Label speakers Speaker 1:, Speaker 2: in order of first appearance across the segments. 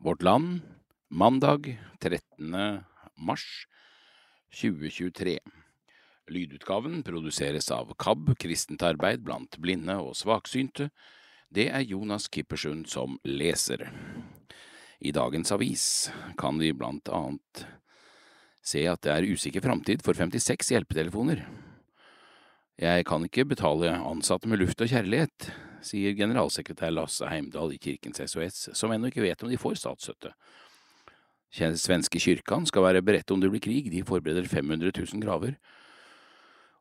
Speaker 1: Vårt Land, mandag 13. mars 2023. Lydutgaven produseres av KAB, Kristent arbeid blant blinde og svaksynte. Det er Jonas Kippersund som leser. I dagens avis kan vi blant annet se at det er usikker framtid for 56 hjelpetelefoner. Jeg kan ikke betale ansatte med luft og kjærlighet, sier generalsekretær Lasse Heimdal i Kirkens SOS, som ennå ikke vet om de får statsstøtte. Svenske kyrkan skal være beredt om det blir krig, de forbereder 500 000 graver.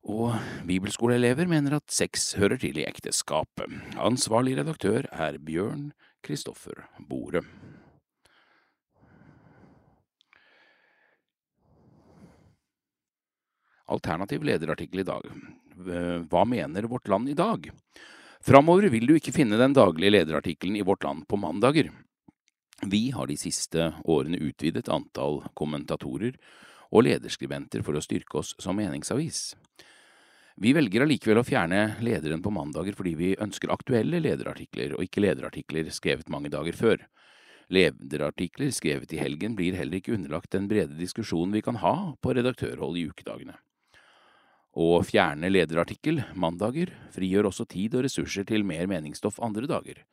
Speaker 1: Og bibelskoleelever mener at sex hører til i ekteskapet. Ansvarlig redaktør er Bjørn Kristoffer Bore. Alternativ lederartikkel i dag. Hva mener Vårt Land i dag? Framover vil du ikke finne den daglige lederartikkelen i Vårt Land på mandager. Vi har de siste årene utvidet antall kommentatorer og lederskribenter for å styrke oss som meningsavis. Vi velger allikevel å fjerne lederen på mandager fordi vi ønsker aktuelle lederartikler, og ikke lederartikler skrevet mange dager før. Lederartikler skrevet i helgen blir heller ikke underlagt den brede diskusjonen vi kan ha på redaktørhold i ukedagene. Å fjerne lederartikkel mandager frigjør også tid og ressurser til mer meningsstoff andre dager.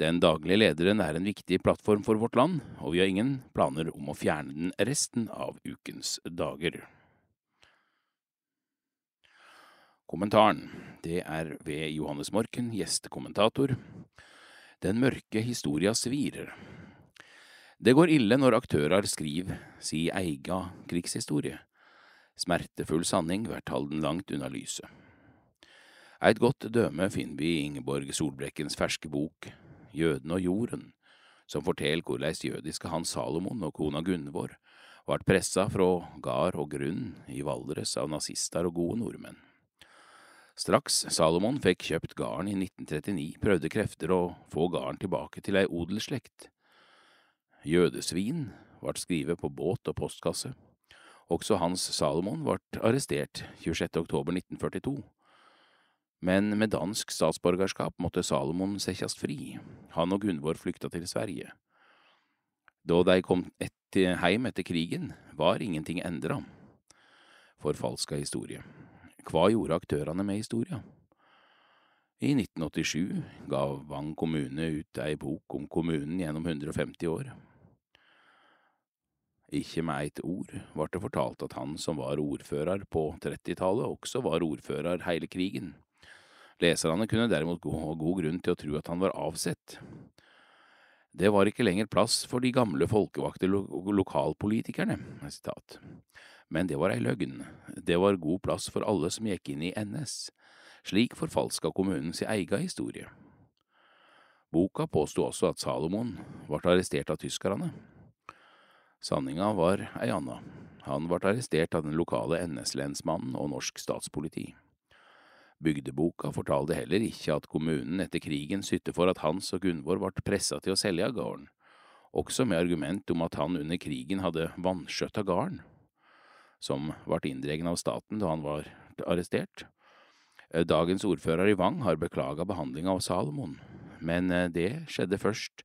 Speaker 1: Den daglige lederen er en viktig plattform for vårt land, og vi har ingen planer om å fjerne den resten av ukens dager. Kommentaren, det er ved Johannes Morken, gjestekommentator. Den mørke historia svirer. Det går ille når aktørar skriver si eiga krigshistorie. Smertefull sanning vært halden langt unna lyset. Eit godt døme finner vi i Ingeborg Solbrekkens ferske bok Jøden og jorden, som forteller korleis jødiske Hans Salomon og kona Gunvor vart pressa fra gard og grunn i Valdres av nazister og gode nordmenn. Straks Salomon fikk kjøpt garden i 1939, prøvde krefter å få garden tilbake til ei odelsslekt. Jødesvin vart skrevet på båt og postkasse. Også Hans Salomon ble arrestert 26. oktober 1942 men med dansk statsborgerskap måtte Salomon settes fri. Han og Gunvor flykta til Sverige. Da de kom etter, heim etter krigen, var ingenting endra. Forfalska historie. Hva gjorde aktørene med historia? I 1987 ga Vang kommune ut ei bok om kommunen gjennom 150 år. Ikke med eit ord ble det fortalt at han som var ordfører på 30-tallet, også var ordfører hele krigen. Leserne kunne derimot gå god grunn til å tro at han var avsett. Det var ikke lenger plass for de gamle folkevalgte lo lokalpolitikerne, sitat. men det var ei løgn, det var god plass for alle som gikk inn i NS. Slik forfalska kommunen sin eiga historie. Boka påsto også at Salomon ble arrestert av tyskerne. Sanninga var ei anna. Han ble arrestert av den lokale NS-lensmannen og norsk statspoliti. Bygdeboka fortalte heller ikke at kommunen etter krigen sytte for at Hans og Gunvor ble pressa til å selge gården, også med argument om at han under krigen hadde vanskjøtta gården, som ble inndregen av staten da han var arrestert. Dagens ordfører i Vang har beklaga behandlinga av Salomon, men eh, det skjedde først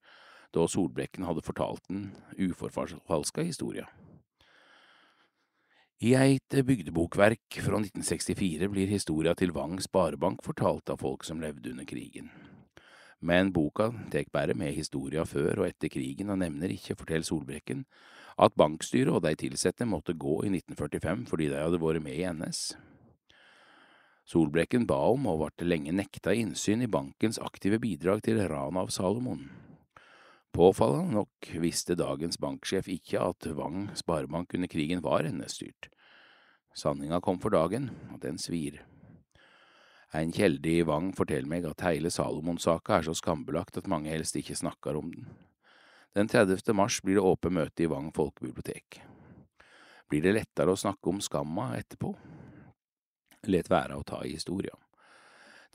Speaker 1: da Solbrekken hadde fortalt den uforfalska historia. I eit bygdebokverk fra 1964 blir historia til Vang Sparebank fortalt av folk som levde under krigen. Men boka tek bare med historia før og etter krigen og nevner ikke, forteller Solbrekken, at bankstyret og de ansatte måtte gå i 1945 fordi de hadde vært med i NS. Solbrekken ba om og ble lenge nekta innsyn i bankens aktive bidrag til ranet av Salomon. Påfallende nok visste dagens banksjef ikke at Vang Sparebank under krigen var NS-styrt. Sanninga kom for dagen, og den svir. En kjelde i Vang forteller meg at hele Salomon-saka er så skambelagt at mange helst ikke snakker om den. Den 30. mars blir det åpent møte i Vang folkebibliotek. Blir det lettere å snakke om skamma etterpå? Let være å ta i historia.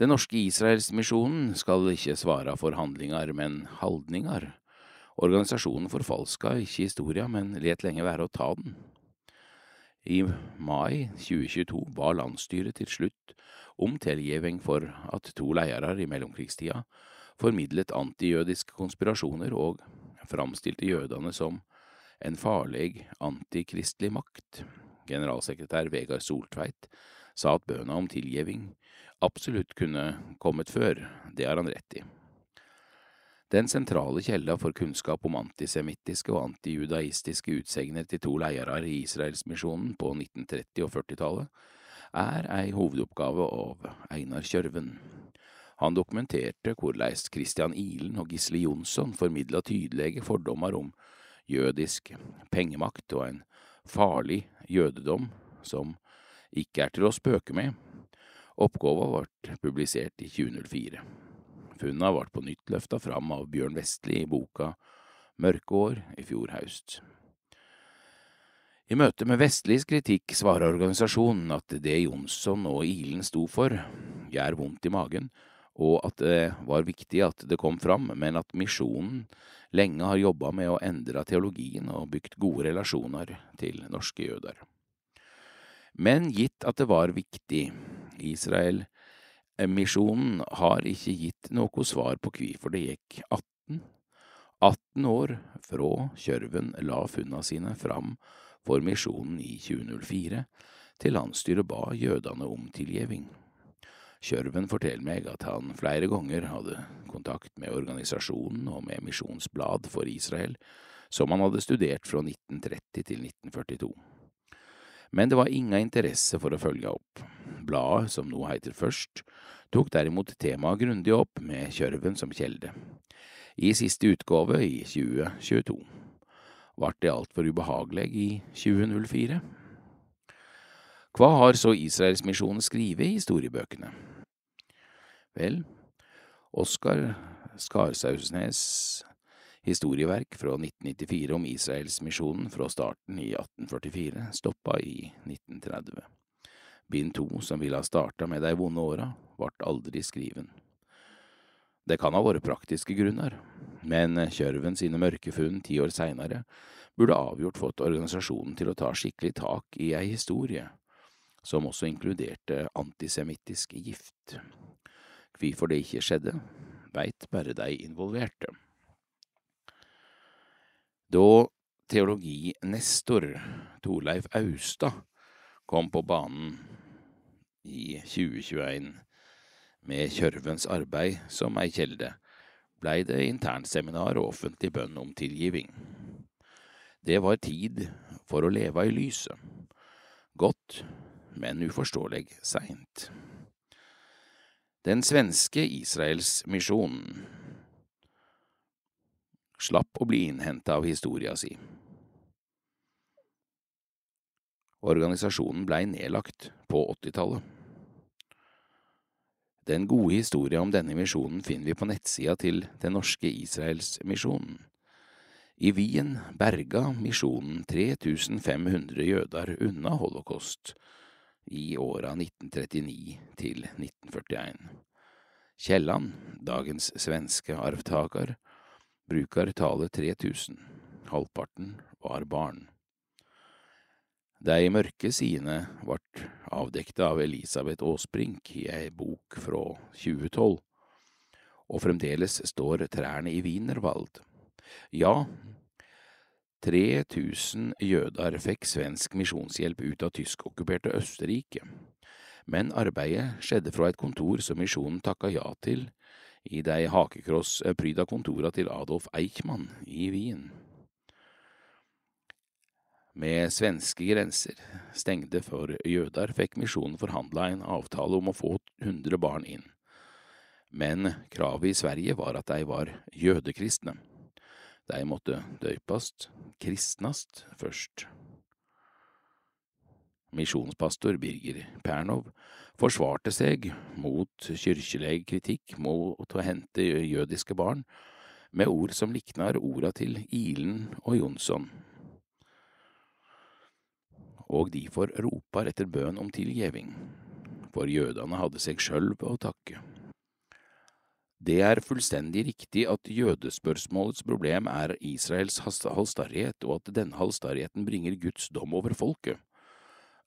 Speaker 1: Den norske Israelsmisjonen skal ikke svare for handlinger, men haldninger. Organisasjonen forfalska ikke historia, men let lenge være å ta den. I mai 2022 ba landsstyret til slutt om tilgivning for at to ledere i mellomkrigstida formidlet antijødiske konspirasjoner og framstilte jødene som en farlig antikristelig makt. Generalsekretær Vegard Soltveit sa at bønna om tilgivning absolutt kunne kommet før, det har han rett i. Den sentrale kjelda for kunnskap om antisemittiske og antijudaistiske utsegner til to leirer i Israelsmisjonen på 1930- og 40-tallet er ei hovedoppgave av Einar Kjørven. Han dokumenterte hvordan Christian Ihlen og Gisle Jonsson formidla tydelige fordommer om jødisk pengemakt og en farlig jødedom som ikke er til å spøke med. Oppgåva ble publisert i 2004. Funna ble på nytt løfta fram av Bjørn Vestli i boka Mørke år i fjor høst. I møte med Vestlis kritikk svarer organisasjonen at det Jonsson og Ilen sto for, gjør vondt i magen, og at det var viktig at det kom fram, men at misjonen lenge har jobba med å endre teologien og bygd gode relasjoner til norske jøder. Men gitt at det var viktig, Israel Misjonen har ikke gitt noe svar på hvorfor det gikk 18, 18 år fra Kjørven la funna sine fram for misjonen i 2004, til landsstyret ba jødene om tilgjeving. Kjørven forteller meg at han flere ganger hadde kontakt med organisasjonen og med Misjonsblad for Israel, som han hadde studert fra 1930 til 1942. Men det var ingen interesse for å følge opp. Bladet, som nå heter Først, tok derimot temaet grundig opp med Kjørven som kjelde. I siste utgave, i 2022, ble det altfor ubehagelig i 2004. Hva har så Israelsmisjonen skrevet i historiebøkene? Vel, Oskar Skarsausnes historieverk fra 1994 om Israelsmisjonen fra starten i 1844 stoppa i 1930. Bind to, som ville ha starta med de vonde åra, vart aldri skriven. Det kan ha vært praktiske grunner, men Kjørven sine mørke funn ti år seinere burde avgjort fått organisasjonen til å ta skikkelig tak i ei historie, som også inkluderte antisemittisk gift. Hvorfor det ikke skjedde, veit bare de involverte. Da teologi-nestor Torleif Austad kom på banen i 2021 med Kjørvens arbeid som ei kjelde, blei det internseminar og offentlig bønn om tilgiving. Det var tid for å leve i lyset. Godt, men uforståelig seint. Den svenske Israelsmisjonen slapp å bli innhenta av historia si. Organisasjonen blei nedlagt på åttitallet. Den gode historia om denne misjonen finner vi på nettsida til Den norske Israelsmisjonen. I Wien berga misjonen 3500 jøder unna holocaust i åra 1939 til 1941. Kielland, dagens svenske arvtaker, brukar talet 3000, halvparten var barn. De mørke sidene vart avdekta av Elisabeth Aasbrink i ei bok fra 2012, og fremdeles står trærne i Wienerwald. Ja, 3000 jøder fikk svensk misjonshjelp ut av tyskokkuperte Østerrike, men arbeidet skjedde fra et kontor som misjonen takka ja til i dei hakekross-pryda kontora til Adolf Eichmann i Wien. Med svenske grenser stengte for jøder fikk misjonen forhandla en avtale om å få 100 barn inn, men kravet i Sverige var at de var jødekristne. De måtte døypast, kristnast, først. Misjonspastor Birger Pernov forsvarte seg mot kyrkjeleg kritikk mot å hente jødiske barn med ord som liknar orda til Ilen og Jonsson. Og derfor ropar etter bønn om tilgjeving, for jødene hadde seg sjølv å takke. Det er fullstendig riktig at jødespørsmålets problem er Israels halstarrighet, og at denne halstarrigheten bringer Guds dom over folket.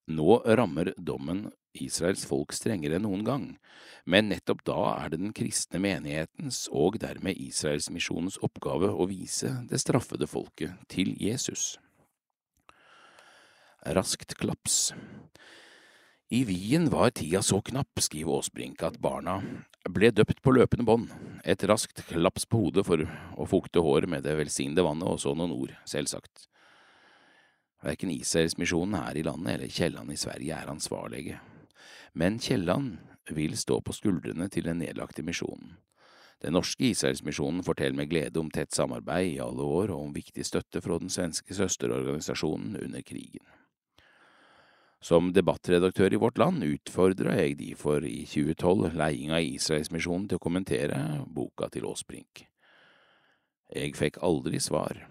Speaker 1: Nå rammer dommen Israels folk strengere enn noen gang, men nettopp da er det den kristne menighetens og dermed Israelsmisjonens oppgave å vise det straffede folket til Jesus. Raskt klaps. I Wien var tida så knapp, skriver Aasbrink, at barna ble døpt på løpende bånd, et raskt klaps på hodet for å fukte håret med det velsignede vannet, og så noen ord, selvsagt. Verken Israelsmisjonen her i landet eller Kielland i Sverige er ansvarlige, men Kielland vil stå på skuldrene til den nedlagte misjonen. Den norske Israelsmisjonen forteller med glede om tett samarbeid i alle år og om viktig støtte fra den svenske søsterorganisasjonen under krigen. Som debattredaktør i Vårt Land utfordra jeg derfor i 2012 ledelsen av Israelsmisjonen til å kommentere boka til Aasbrink. Jeg fikk aldri svar.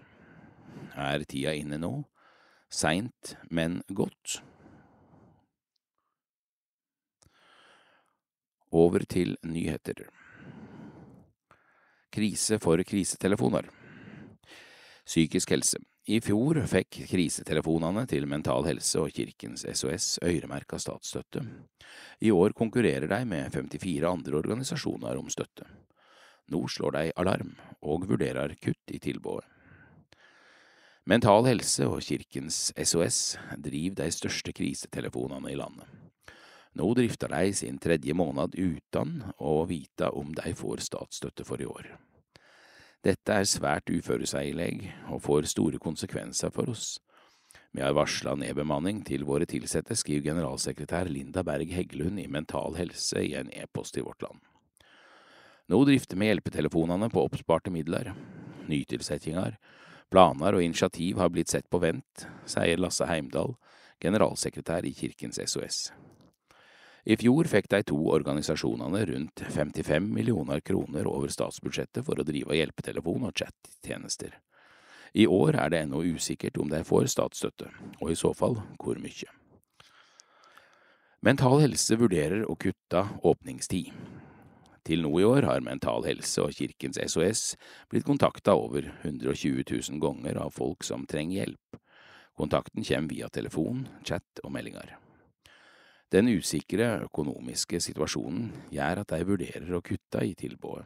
Speaker 1: Er tida inne nå? Seint, men godt. Over til nyheter. Krise for krisetelefoner. Psykisk helse. I fjor fikk krisetelefonene til Mental Helse og Kirkens SOS øremerka statsstøtte. I år konkurrerer de med 54 andre organisasjoner om støtte. Nå slår de alarm, og vurderer kutt i tilbudet. Mental Helse og Kirkens SOS driver de største krisetelefonene i landet. Nå drifter de sin tredje måned uten å vite om de får statsstøtte for i år. Dette er svært uforutseilig og får store konsekvenser for oss. Vi har varsla nedbemanning til våre ansatte, skriver generalsekretær Linda Berg Heggelund i Mental Helse i en e-post til Vårt Land. Nå drifter vi hjelpetelefonene på oppsparte midler. Nytilsettinger, planer og initiativ har blitt sett på vent, sier Lasse Heimdal, generalsekretær i Kirkens SOS. I fjor fikk de to organisasjonene rundt 55 millioner kroner over statsbudsjettet for å drive hjelpetelefon og chattjenester. I år er det ennå usikkert om de får statsstøtte, og i så fall hvor mye. Mental Helse vurderer å kutte åpningstid. Til nå i år har Mental Helse og Kirkens SOS blitt kontakta over 120 000 ganger av folk som trenger hjelp. Kontakten kommer via telefon, chat og meldinger. Den usikre økonomiske situasjonen gjør at de vurderer å kutte i tilbudet.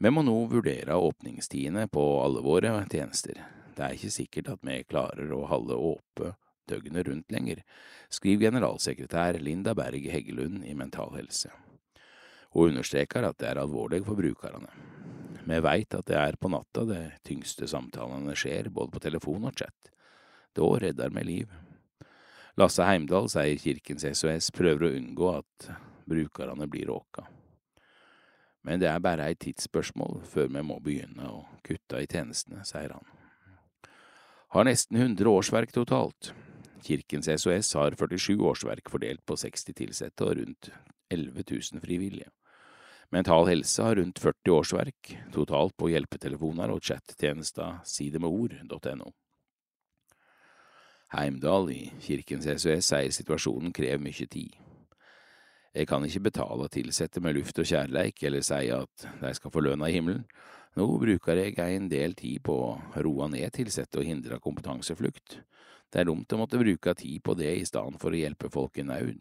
Speaker 1: Vi må nå vurdere åpningstidene på alle våre tjenester. Det er ikke sikkert at vi klarer å holde åpe døgnet rundt lenger, skriver generalsekretær Linda Berg Heggelund i Mental Helse. Hun understreker at det er alvorlig for brukerne. Vi veit at det er på natta de tyngste samtalene skjer, både på telefon og chat. Da redder vi liv. Lasse Heimdal sier Kirkens SOS prøver å unngå at brukerne blir råka. Men det er bare et tidsspørsmål før vi må begynne å kutte i tjenestene, sier han. Har nesten 100 årsverk totalt. Kirkens SOS har 47 årsverk fordelt på 60 ansatte og rundt 11 000 frivillige. Mental Helse har rundt 40 årsverk totalt på hjelpetelefoner og chattjenesta sidemedord.no. Heimdal i Kirkens SOS sier situasjonen krever mye tid. Jeg kan ikke betale ansatte med luft og kjærleik eller si at de skal få lønna i himmelen. Nå bruker jeg en del tid på å roe ned ansatte og hindre kompetanseflukt. Det er dumt å måtte bruke tid på det i stedet for å hjelpe folk i nød.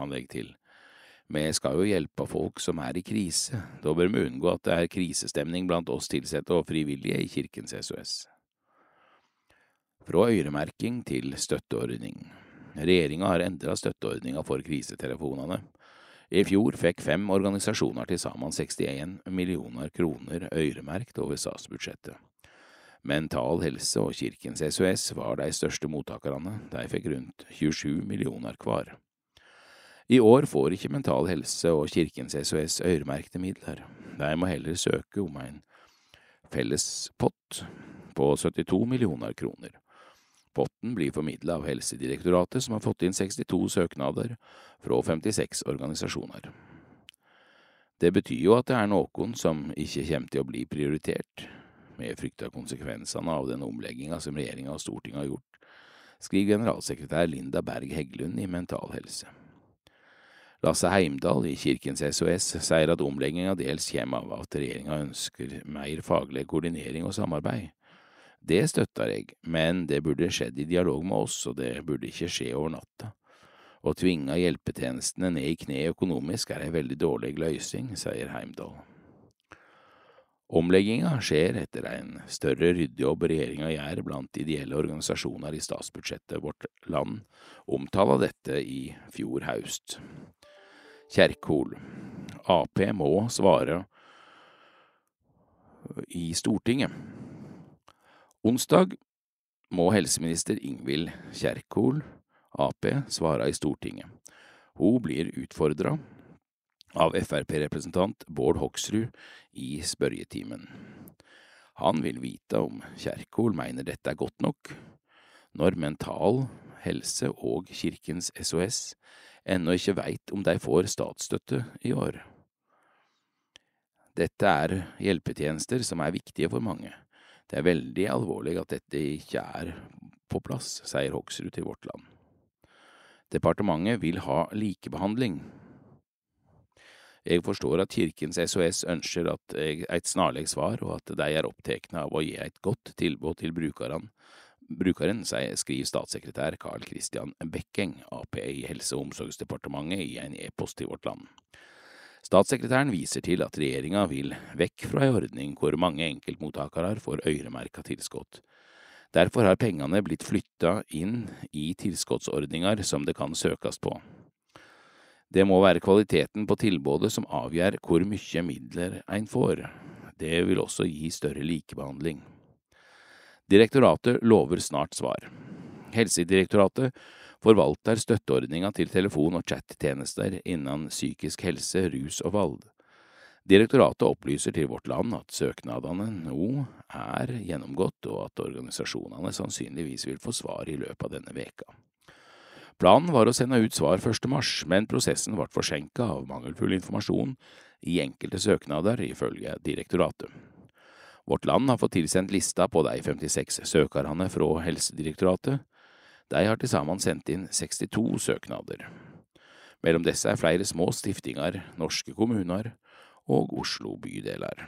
Speaker 1: Han legger til. Vi skal jo hjelpe folk som er i krise, da bør vi unngå at det er krisestemning blant oss ansatte og frivillige i Kirkens SOS. Fra øremerking til støtteordning. Regjeringa har endra støtteordninga for krisetelefonene. I fjor fikk fem organisasjoner til sammen 61 millioner kroner øremerkt over statsbudsjettet. Mental Helse og Kirkens SOS var de største mottakerne, de fikk rundt 27 millioner hver. I år får ikke Mental Helse og Kirkens SOS øremerkte midler, de må heller søke om en felles pott på 72 millioner kroner. Potten blir formidla av Helsedirektoratet, som har fått inn 62 søknader fra 56 organisasjoner. Det betyr jo at det er noen som ikke kommer til å bli prioritert, med frykt av konsekvensene av den omlegginga som regjeringa og Stortinget har gjort, skriver generalsekretær Linda Berg Heggelund i Mental Helse. Lasse Heimdal i Kirkens SOS sier at omlegginga dels kommer av at regjeringa ønsker mer faglig koordinering og samarbeid. Det støtter jeg, men det burde skjedd i dialog med oss, og det burde ikke skje over natta. Å tvinge hjelpetjenestene ned i kne økonomisk er ei veldig dårlig løysing, sier Heimdal. Omlegginga skjer etter en større ryddejobb regjeringa gjør blant ideelle organisasjoner i statsbudsjettet. Vårt Land omtala dette i fjor høst. Kjerkol. Ap må svare i Stortinget. Onsdag må helseminister Ingvild Kjerkol Ap svare i Stortinget. Hun blir utfordra av Frp-representant Bård Hoksrud i spørretimen. Han vil vite om Kjerkol mener dette er godt nok, når Mental Helse og Kirkens SOS ennå ikke veit om de får statsstøtte i år. Dette er hjelpetjenester som er viktige for mange. Det er veldig alvorlig at dette ikke er på plass, sier Hoksrud til Vårt Land. Departementet vil ha likebehandling. Jeg forstår at Kirkens SOS ønsker et snarlig svar, og at de er opptatt av å gi et godt tilbud til brukeren, brukeren skriver statssekretær Carl Christian Bekkeng, Ap i Helse- og omsorgsdepartementet, i en e-post til Vårt Land. Statssekretæren viser til at regjeringa vil vekk fra ei ordning hvor mange enkeltmottakere får øyremerka tilskudd. Derfor har pengene blitt flytta inn i tilskuddsordninger som det kan søkes på. Det må være kvaliteten på tilbudet som avgjør hvor mye midler en får. Det vil også gi større likebehandling. Direktoratet lover snart svar. Helsedirektoratet forvalter støtteordninga til telefon- og chattjenester innen psykisk helse, rus og vold. Direktoratet opplyser til Vårt Land at søknadene nå er gjennomgått, og at organisasjonene sannsynligvis vil få svar i løpet av denne veka. Planen var å sende ut svar 1. mars, men prosessen ble forsinka av mangelfull informasjon i enkelte søknader, ifølge direktoratet. Vårt Land har fått tilsendt lista på de 56 søkerne fra Helsedirektoratet. De har til sammen sendt inn 62 søknader. Mellom disse er flere små stiftinger, norske kommuner og Oslo bydeler.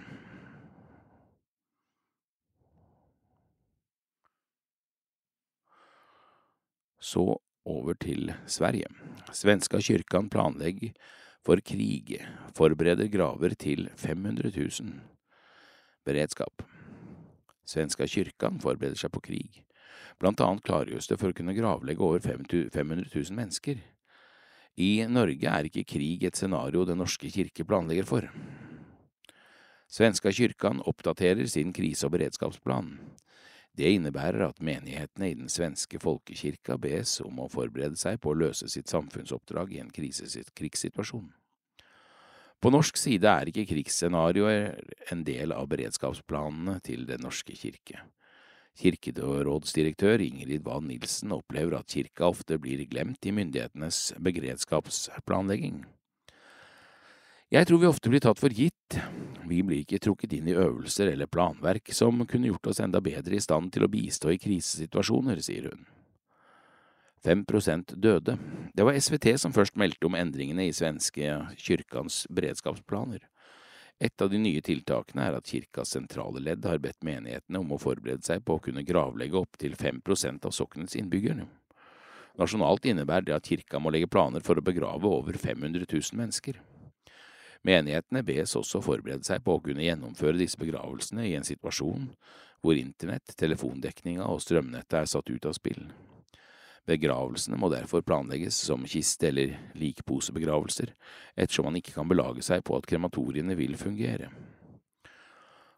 Speaker 1: Så over til Sverige. Svenska kyrkan planlegger for krig, forbereder graver til 500 000. Beredskap. Svenska kyrkan forbereder seg på krig. Blant annet klargjøres det for å kunne gravlegge over 500 000 mennesker. I Norge er ikke krig et scenario Den norske kirke planlegger for. Svenska kyrkan oppdaterer sin krise- og beredskapsplan. Det innebærer at menighetene i den svenske folkekirka bes om å forberede seg på å løse sitt samfunnsoppdrag i en krigssituasjon. På norsk side er ikke krigsscenarioer en del av beredskapsplanene til Den norske kirke. Kirkerådsdirektør Ingrid Wann Nilsen opplever at kirka ofte blir glemt i myndighetenes beredskapsplanlegging. Jeg tror vi ofte blir tatt for gitt, vi blir ikke trukket inn i øvelser eller planverk som kunne gjort oss enda bedre i stand til å bistå i krisesituasjoner, sier hun. Fem prosent døde. Det var SVT som først meldte om endringene i svenske kyrkans beredskapsplaner. Et av de nye tiltakene er at kirkas sentrale ledd har bedt menighetene om å forberede seg på å kunne gravlegge opptil fem prosent av soknets innbyggere. Nasjonalt innebærer det at kirka må legge planer for å begrave over 500 000 mennesker. Menighetene bes også forberede seg på å kunne gjennomføre disse begravelsene i en situasjon hvor internett, telefondekninga og strømnettet er satt ut av spill. Begravelsene må derfor planlegges som kiste- eller likposebegravelser, ettersom man ikke kan belage seg på at krematoriene vil fungere.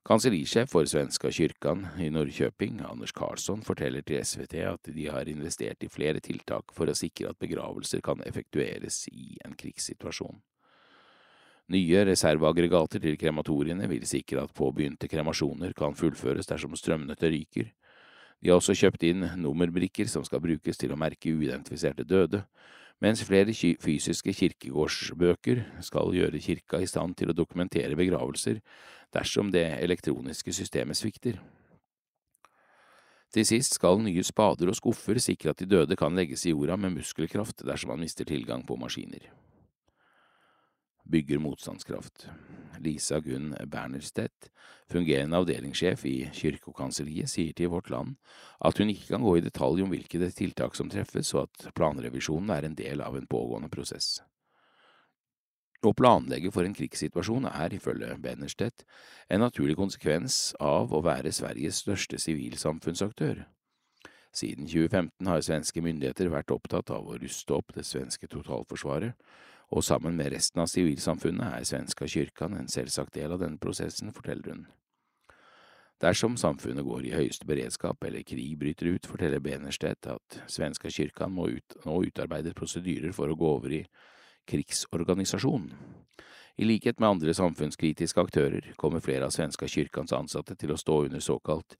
Speaker 1: Kansellisjef for Svenska kyrkan i Norrköping, Anders Karlsson, forteller til SVT at de har investert i flere tiltak for å sikre at begravelser kan effektueres i en krigssituasjon. Nye reserveaggregater til krematoriene vil sikre at påbegynte kremasjoner kan fullføres dersom strømnettet ryker, de har også kjøpt inn nummerbrikker som skal brukes til å merke uidentifiserte døde, mens flere fysiske kirkegårdsbøker skal gjøre kirka i stand til å dokumentere begravelser dersom det elektroniske systemet svikter. Til sist skal nye spader og skuffer sikre at de døde kan legges i jorda med muskelkraft dersom man mister tilgang på maskiner. Bygger motstandskraft. Lisa Gunn Bernerstedt, fungerende avdelingssjef i Kirkekanselliet, sier til Vårt Land at hun ikke kan gå i detalj om hvilke tiltak som treffes, og at planrevisjonen er en del av en pågående prosess. Å planlegge for en krigssituasjon er, ifølge Bennerstedt, en naturlig konsekvens av å være Sveriges største sivilsamfunnsaktør. Siden 2015 har svenske myndigheter vært opptatt av å ruste opp det svenske totalforsvaret, og sammen med resten av sivilsamfunnet er Svenska kyrkan en selvsagt del av denne prosessen, forteller hun. Dersom samfunnet går i høyeste beredskap eller krig bryter ut, forteller Benerstedt at Svenska kyrkan må ut, nå utarbeide prosedyrer for å gå over i krigsorganisasjon. I likhet med andre samfunnskritiske aktører kommer flere av Svenska kyrkans ansatte til å stå under såkalt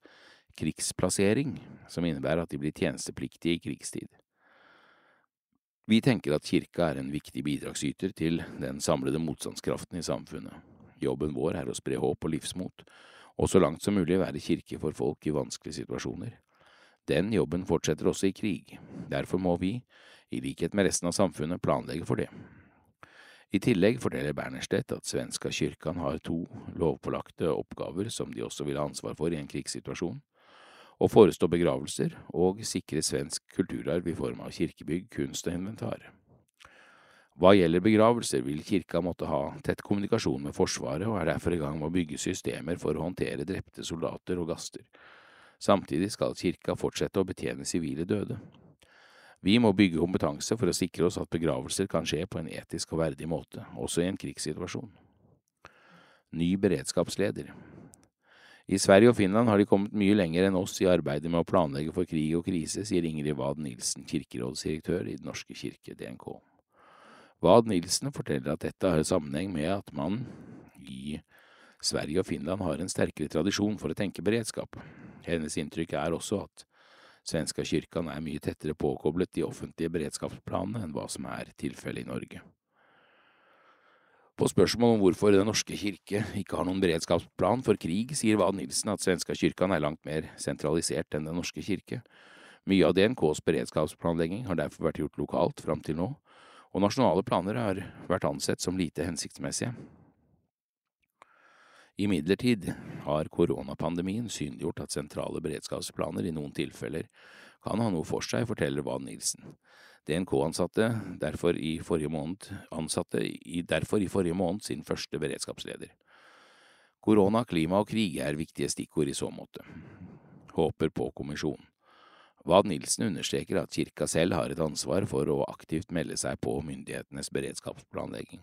Speaker 1: krigsplassering, som innebærer at de blir tjenestepliktige i krigstid. Vi tenker at kirka er en viktig bidragsyter til den samlede motstandskraften i samfunnet. Jobben vår er å spre håp og livsmot, og så langt som mulig være kirke for folk i vanskelige situasjoner. Den jobben fortsetter også i krig. Derfor må vi, i likhet med resten av samfunnet, planlegge for det. I tillegg forteller Bernerstedt at svenska kyrkan har to lovpålagte oppgaver som de også vil ha ansvar for i en krigssituasjon å forestå begravelser og sikre svensk kulturarv i form av kirkebygg, kunst og inventar. Hva gjelder begravelser, vil kirka måtte ha tett kommunikasjon med Forsvaret, og er derfor i gang med å bygge systemer for å håndtere drepte soldater og gaster. Samtidig skal kirka fortsette å betjene sivile døde. Vi må bygge kompetanse for å sikre oss at begravelser kan skje på en etisk og verdig måte, også i en krigssituasjon. Ny beredskapsleder i Sverige og Finland har de kommet mye lenger enn oss i arbeidet med å planlegge for krig og krise, sier Ingrid Wad Nilsen, kirkerådsdirektør i Den norske kirke, DNK. Wad Nilsen forteller at dette har sammenheng med at man i Sverige og Finland har en sterkere tradisjon for å tenke beredskap. Hennes inntrykk er også at svenska kyrkan er mye tettere påkoblet de offentlige beredskapsplanene enn hva som er tilfellet i Norge. På spørsmål om hvorfor Den norske kirke ikke har noen beredskapsplan for krig, sier Vad Nilsen at svenska kyrkan er langt mer sentralisert enn Den norske kirke. Mye av DNKs beredskapsplanlegging har derfor vært gjort lokalt fram til nå, og nasjonale planer har vært ansett som lite hensiktsmessige. Imidlertid har koronapandemien synliggjort at sentrale beredskapsplaner i noen tilfeller kan ha noe for seg, forteller Vad Nilsen. DNK-ansatte derfor i forrige måned ansatte i, derfor i forrige måned sin første beredskapsleder. Korona, klima og krig er viktige stikkord i så måte. Håper på kommisjonen. Vad Nilsen understreker at kirka selv har et ansvar for å aktivt melde seg på myndighetenes beredskapsplanlegging.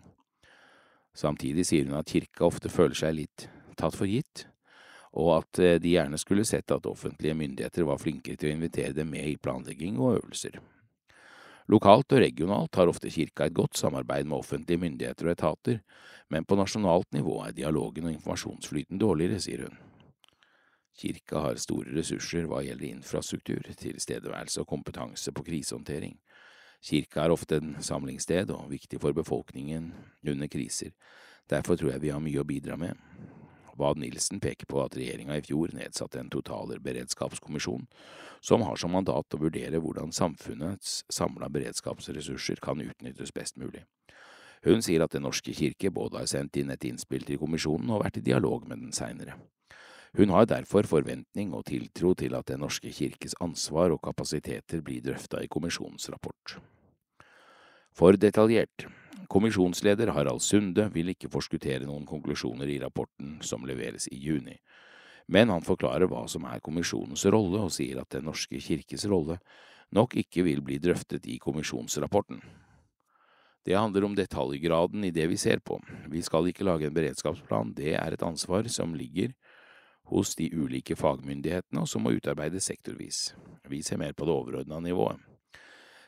Speaker 1: Samtidig sier hun at kirka ofte føler seg litt tatt for gitt, og at eh, de gjerne skulle sett at offentlige myndigheter var flinkere til å invitere dem med i planlegging og øvelser. Lokalt og regionalt har ofte kirka et godt samarbeid med offentlige myndigheter og etater, men på nasjonalt nivå er dialogen og informasjonsflyten dårligere, sier hun. Kirka har store ressurser hva gjelder infrastruktur, tilstedeværelse og kompetanse på krisehåndtering. Kirka er ofte en samlingssted og viktig for befolkningen under kriser. Derfor tror jeg vi har mye å bidra med. Wad Nilsen peker på at regjeringa i fjor nedsatte en totalberedskapskommisjon som har som mandat å vurdere hvordan samfunnets samla beredskapsressurser kan utnyttes best mulig. Hun sier at Den norske kirke både har sendt inn et innspill til kommisjonen og vært i dialog med den seinere. Hun har derfor forventning og tiltro til at Den norske kirkes ansvar og kapasiteter blir drøfta i kommisjonens rapport. For detaljert. Kommisjonsleder Harald Sunde vil ikke forskuttere noen konklusjoner i rapporten som leveres i juni, men han forklarer hva som er kommisjonens rolle, og sier at Den norske kirkes rolle nok ikke vil bli drøftet i kommisjonsrapporten. Det handler om detaljgraden i det vi ser på. Vi skal ikke lage en beredskapsplan, det er et ansvar som ligger hos de ulike fagmyndighetene og som må utarbeides sektorvis. Vi ser mer på det overordna nivået.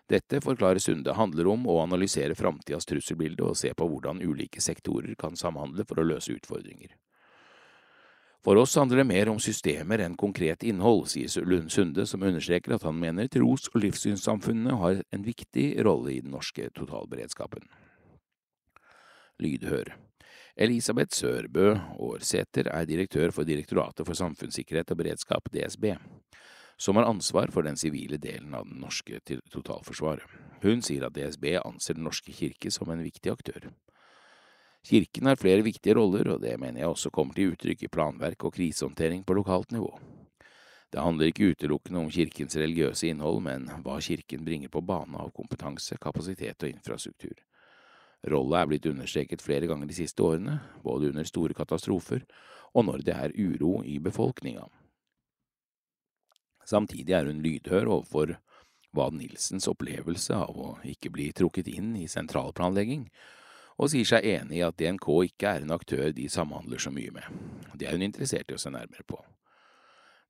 Speaker 1: Dette, forklarer Sunde, handler om å analysere framtidas trusselbilde og se på hvordan ulike sektorer kan samhandle for å løse utfordringer. For oss handler det mer om systemer enn konkret innhold, sier Lund Sunde, som understreker at han mener tros- og livssynssamfunnene har en viktig rolle i den norske totalberedskapen. Lydhør Elisabeth Sørbø Aarsæter er direktør for Direktoratet for samfunnssikkerhet og beredskap, DSB som har ansvar for den sivile delen av det norske totalforsvaret. Hun sier at DSB anser Den norske kirke som en viktig aktør. Kirken har flere viktige roller, og det mener jeg også kommer til uttrykk i planverk og krisehåndtering på lokalt nivå. Det handler ikke utelukkende om kirkens religiøse innhold, men hva kirken bringer på bane av kompetanse, kapasitet og infrastruktur. Rolla er blitt understreket flere ganger de siste årene, både under store katastrofer og når det er uro i befolkninga. Samtidig er hun lydhør overfor Vad Nilsens opplevelse av å ikke bli trukket inn i sentralplanlegging, og sier seg enig i at DNK ikke er en aktør de samhandler så mye med. Det er hun interessert i å se nærmere på.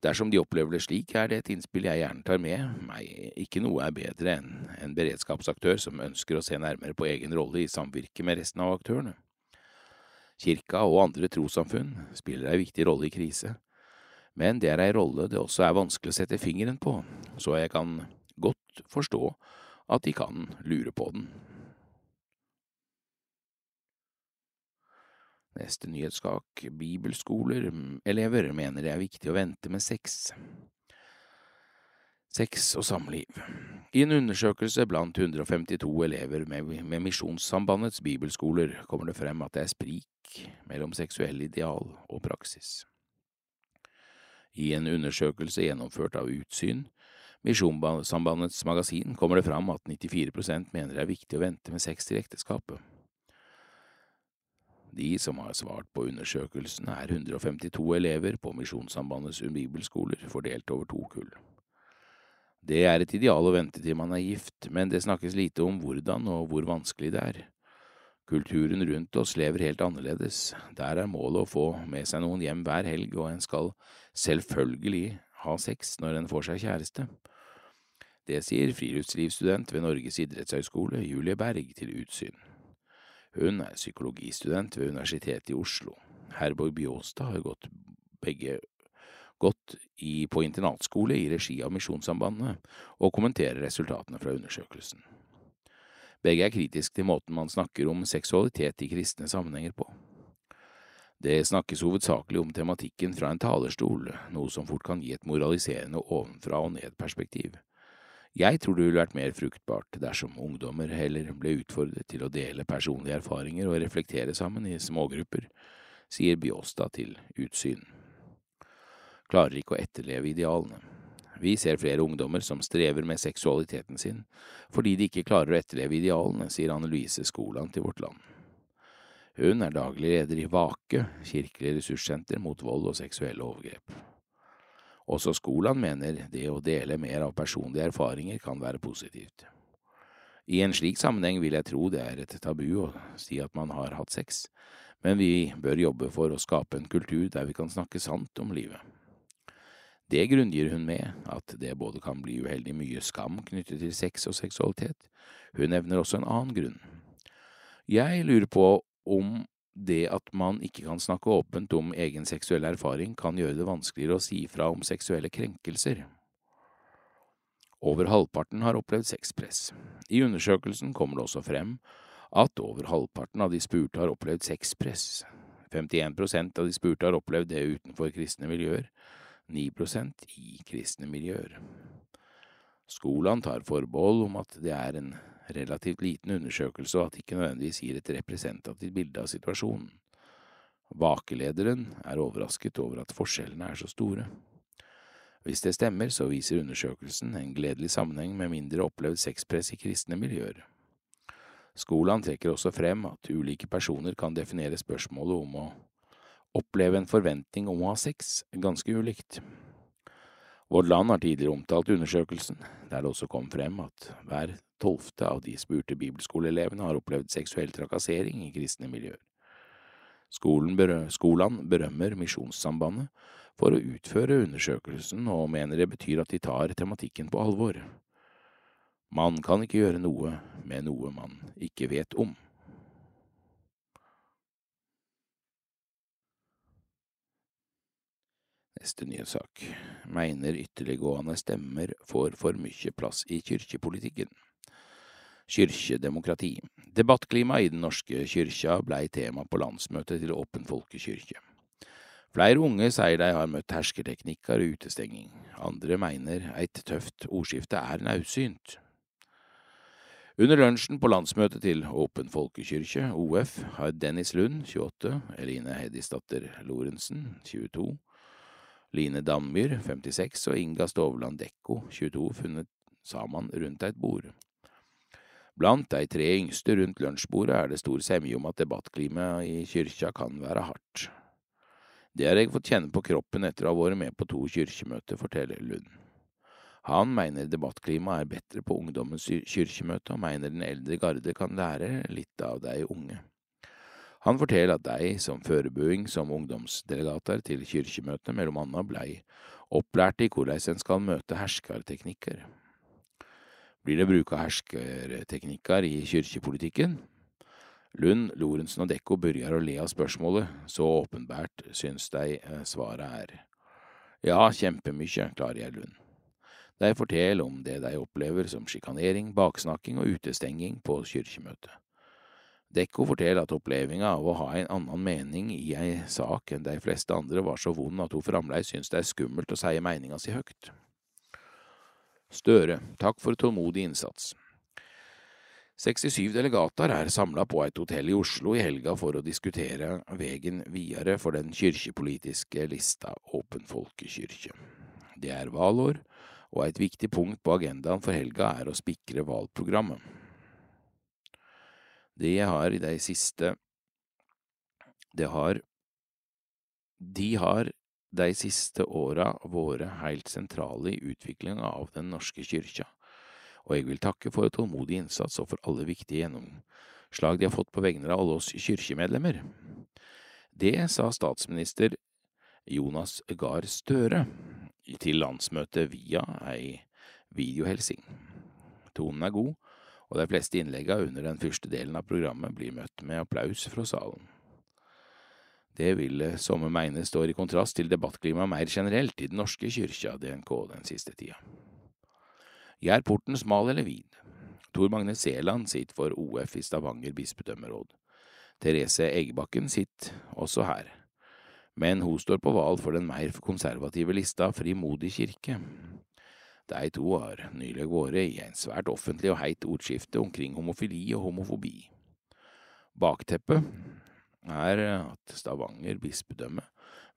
Speaker 1: Dersom de opplever det slik, er det et innspill jeg gjerne tar med Nei, Ikke noe er bedre enn en beredskapsaktør som ønsker å se nærmere på egen rolle i samvirke med resten av aktørene. Kirka og andre trossamfunn spiller ei viktig rolle i krise, men det er ei rolle det også er vanskelig å sette fingeren på, så jeg kan godt forstå at de kan lure på den. Neste nyhetssak, bibelskoler, elever mener det er viktig å vente med sex. Sex og samliv. I en undersøkelse blant 152 elever med, med Misjonssambandets bibelskoler kommer det frem at det er sprik mellom seksuell ideal og praksis. I en undersøkelse gjennomført av Utsyn, Misjonssambandets magasin, kommer det fram at 94% mener det er viktig å vente med sex til ekteskapet. De som har svart på undersøkelsen, er 152 elever på Misjonssambandets bibelskoler, fordelt over to kull. Det er et ideal å vente til man er gift, men det snakkes lite om hvordan og hvor vanskelig det er. Kulturen rundt oss lever helt annerledes, der er målet å få med seg noen hjem hver helg, og en skal selvfølgelig ha sex når en får seg kjæreste. Det sier friluftslivsstudent ved Norges idrettshøgskole, Julie Berg, til Utsyn. Hun er psykologistudent ved Universitetet i Oslo. Herborg Bjåstad har gått begge gått i, på internatskole i regi av Misjonssambandet og kommenterer resultatene fra undersøkelsen. Begge er kritiske til måten man snakker om seksualitet i kristne sammenhenger på. Det snakkes hovedsakelig om tematikken fra en talerstol, noe som fort kan gi et moraliserende ovenfra og ned-perspektiv. Jeg tror det ville vært mer fruktbart dersom ungdommer heller ble utfordret til å dele personlige erfaringer og reflektere sammen i smågrupper, sier Bjåstad til Utsyn. Klarer ikke å etterleve idealene. Vi ser flere ungdommer som strever med seksualiteten sin fordi de ikke klarer å etterleve idealene, sier Anne Louise Skoland til Vårt Land. Hun er daglig leder i Vake, kirkelig ressurssenter mot vold og seksuelle overgrep. Også Skoland mener det å dele mer av personlige erfaringer kan være positivt. I en slik sammenheng vil jeg tro det er et tabu å si at man har hatt sex, men vi bør jobbe for å skape en kultur der vi kan snakke sant om livet. Det grunngir hun med at det både kan bli uheldig mye skam knyttet til sex og seksualitet. Hun nevner også en annen grunn. Jeg lurer på om det at man ikke kan snakke åpent om egen seksuell erfaring, kan gjøre det vanskeligere å si fra om seksuelle krenkelser. Over halvparten har opplevd sexpress. I undersøkelsen kommer det også frem at over halvparten av de spurte har opplevd sexpress. 51% av de spurte har opplevd det utenfor kristne miljøer, 9% i kristne miljøer. Skolan tar forbehold om at det er en relativt liten undersøkelse, og at det ikke nødvendigvis gir et representativt bilde av situasjonen. Vakelederen er overrasket over at forskjellene er så store. Hvis det stemmer, så viser undersøkelsen en gledelig sammenheng med mindre opplevd sexpress i kristne miljøer. Skolan trekker også frem at ulike personer kan definere spørsmålet om å oppleve en forventning om å ha sex ganske ulikt. Vårt Land har tidligere omtalt undersøkelsen, der det også kom frem at hver tolvte av de spurte bibelskoleelevene har opplevd seksuell trakassering i kristne miljøer. Skolen berø Skolan berømmer Misjonssambandet for å utføre undersøkelsen, og mener det betyr at de tar tematikken på alvor. Man kan ikke gjøre noe med noe man ikke vet om. Neste nyhetssak. Mener ytterliggående stemmer får for mye plass i kirkepolitikken. Kyrkjedemokrati. Debattklimaet i Den norske kyrkja blei tema på landsmøtet til Åpen folkekyrkje. Flere unge sier de har møtt hersketeknikker og utestenging. Andre mener et tøft ordskifte er naudsynt. Under lunsjen på landsmøtet til Åpen folkekyrkje, OF, har Dennis Lund, 28, Eline Hedisdatter Lorentzen, 22, Line Dammyr, 56, og Inga Stovland Dekko, 22, funnet sammen rundt et bord. Blant de tre yngste rundt lunsjbordet er det stor semje om at debattklimaet i kyrkja kan være hardt. Det har jeg fått kjenne på kroppen etter å ha vært med på to kyrkjemøter, forteller Lund. Han mener debattklimaet er bedre på ungdommens kyrkjemøte, og mener den eldre garde kan lære litt av de unge. Han forteller at de, som forbereding som ungdomsdelegater til kyrkjemøtet, mellom annet blei opplærte i hvordan en skal møte herskerteknikker. Blir det bruk av herskerteknikker i kirkepolitikken? Lund, Lorentzen og Dekko begynner å le av spørsmålet, så åpenbart synes de eh, svaret er. Ja, kjempemykje, klarer jeg Lund. De forteller om det de opplever som sjikanering, baksnakking og utestenging på kyrkjemøtet. Dekko forteller at opplevelsen av å ha en annen mening i ei sak enn de fleste andre var så vond at hun fremdeles synes det er skummelt å si meninga si høyt. Støre, takk for tålmodig innsats. 67 delegater er samla på et hotell i Oslo i helga for å diskutere veien videre for den kirkepolitiske lista Åpen folkekirke. Det er valår, og et viktig punkt på agendaen for helga er å spikre valgprogrammet. Det har i de siste Det har De har de siste åra vært helt sentrale i utviklinga av Den norske kyrkja, og jeg vil takke for tålmodig innsats og for alle viktige gjennomslag de har fått på vegne av alle oss kyrkjemedlemmer. Det sa statsminister Jonas Gahr Støre til landsmøtet via ei videohelsing. Tonen er god, og de fleste innleggene under den første delen av programmet blir møtt med applaus fra salen. Det vil somme mene står i kontrast til debattklimaet mer generelt i Den norske kyrkja, DNK, den siste tida. Gjør porten smal eller vid? Tor Magne Seland sitter for OF i Stavanger bispedømmeråd. Therese Eggbakken sitter også her men hun står på valg for den mer konservative lista Frimodig kirke. De to har nylig vært i en svært offentlig og heit ordskifte omkring homofili og homofobi. Bakteppet er at Stavanger bispedømme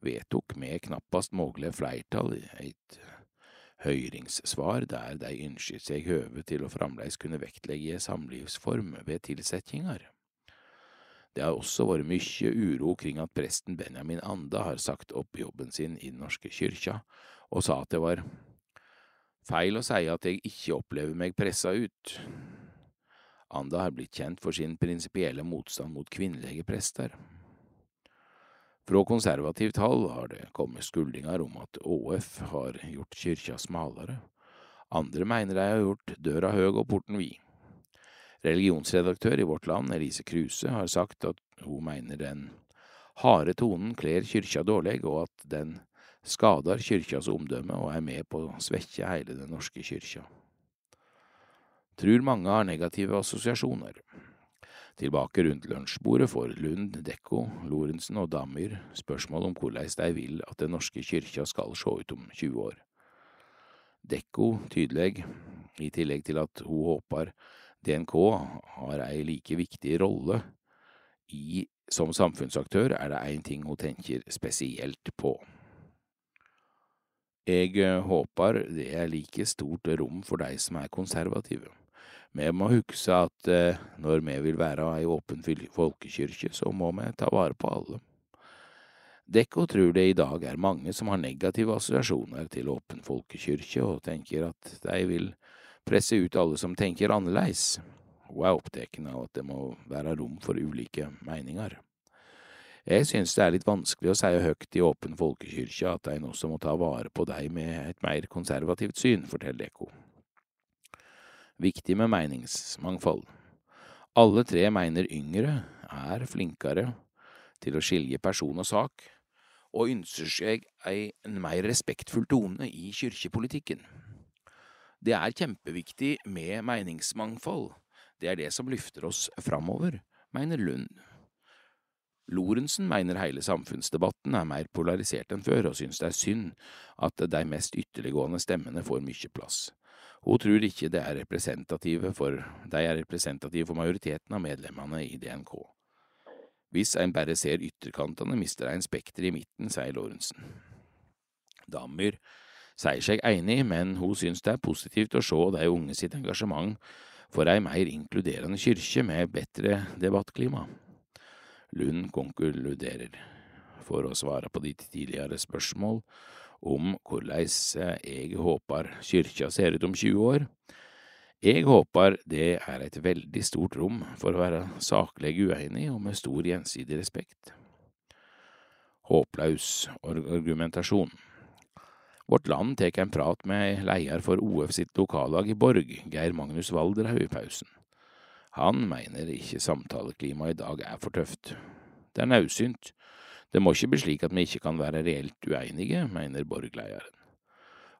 Speaker 1: vedtok med knappast mulig flertall et høyringssvar der de ønsket seg høve til å fremdeles kunne vektlegge samlivsform ved tilsettinger. Det har også vært mye uro kring at presten Benjamin Anda har sagt opp jobben sin i Den norske kyrkja, og sa at det var feil å si at jeg ikke opplever meg pressa ut. Anda har blitt kjent for sin prinsipielle motstand mot kvinnelige prester. Fra konservativt hold har det kommet skuldinger om at ÅF har gjort kyrkja smalere. Andre mener de har gjort døra høg og porten vid. Religionsredaktør i Vårt Land, Elise Kruse, har sagt at hun mener den harde tonen kler kyrkja dårlig, og at den skader kyrkjas omdømme og er med på å svekke hele Den norske kyrkja. Trur mange har negative assosiasjoner. Tilbake rundt lunsjbordet får Lund, Dekko, Lorentzen og Damyr spørsmål om hvordan de vil at Den norske kyrkja skal se ut om 20 år. Dekko tydelig, i tillegg til at hun håper DNK har ei like viktig rolle i, som samfunnsaktør, er det én ting hun tenker spesielt på. Jeg eh, håper det er like stort rom for de som er konservative. Vi må huske at eh, når vi vil være ei åpen folkekirke, så må vi ta vare på alle. Dekko tror det i dag er mange som har negative assosiasjoner til åpen folkekirke, og tenker at de vil presse ut alle som tenker annerledes. Hun er opptatt av at det må være rom for ulike meninger. Jeg synes det er litt vanskelig å si høyt i åpen folkekirke at en også må ta vare på deg med et mer konservativt syn, forteller Eko. Viktig med meningsmangfold. Alle tre mener yngre er flinkere til å skilje person og sak, og ønsker seg en mer respektfull tone i kirkepolitikken. Det er kjempeviktig med meningsmangfold. Det er det som løfter oss framover, mener Lund. Lorentzen mener hele samfunnsdebatten er mer polarisert enn før, og synes det er synd at de mest ytterliggående stemmene får mye plass. Hun tror ikke det er representative for, de er representative for majoriteten av medlemmene i DNK. Hvis en bare ser ytterkantene, mister en spekter i midten, sier Lorentzen. Dammyr sier seg enig, men hun synes det er positivt å se de unge sitt engasjement for ei mer inkluderende kyrkje med bedre debattklima. Lund konkluderer. For å svare på ditt tidligere spørsmål om hvordan jeg håper kyrkja ser ut om 20 år. Jeg håper det er et veldig stort rom for å være saklig uenig og med stor gjensidig respekt. Håplaus argumentasjon. Vårt Land tek en prat med leder for OF sitt lokallag i Borg, Geir Magnus Valderhaug, i pausen. Han mener ikke samtaleklimaet i dag er for tøft. Det er naudsynt. Det må ikke bli slik at vi ikke kan være reelt uenige, mener Borg-lederen.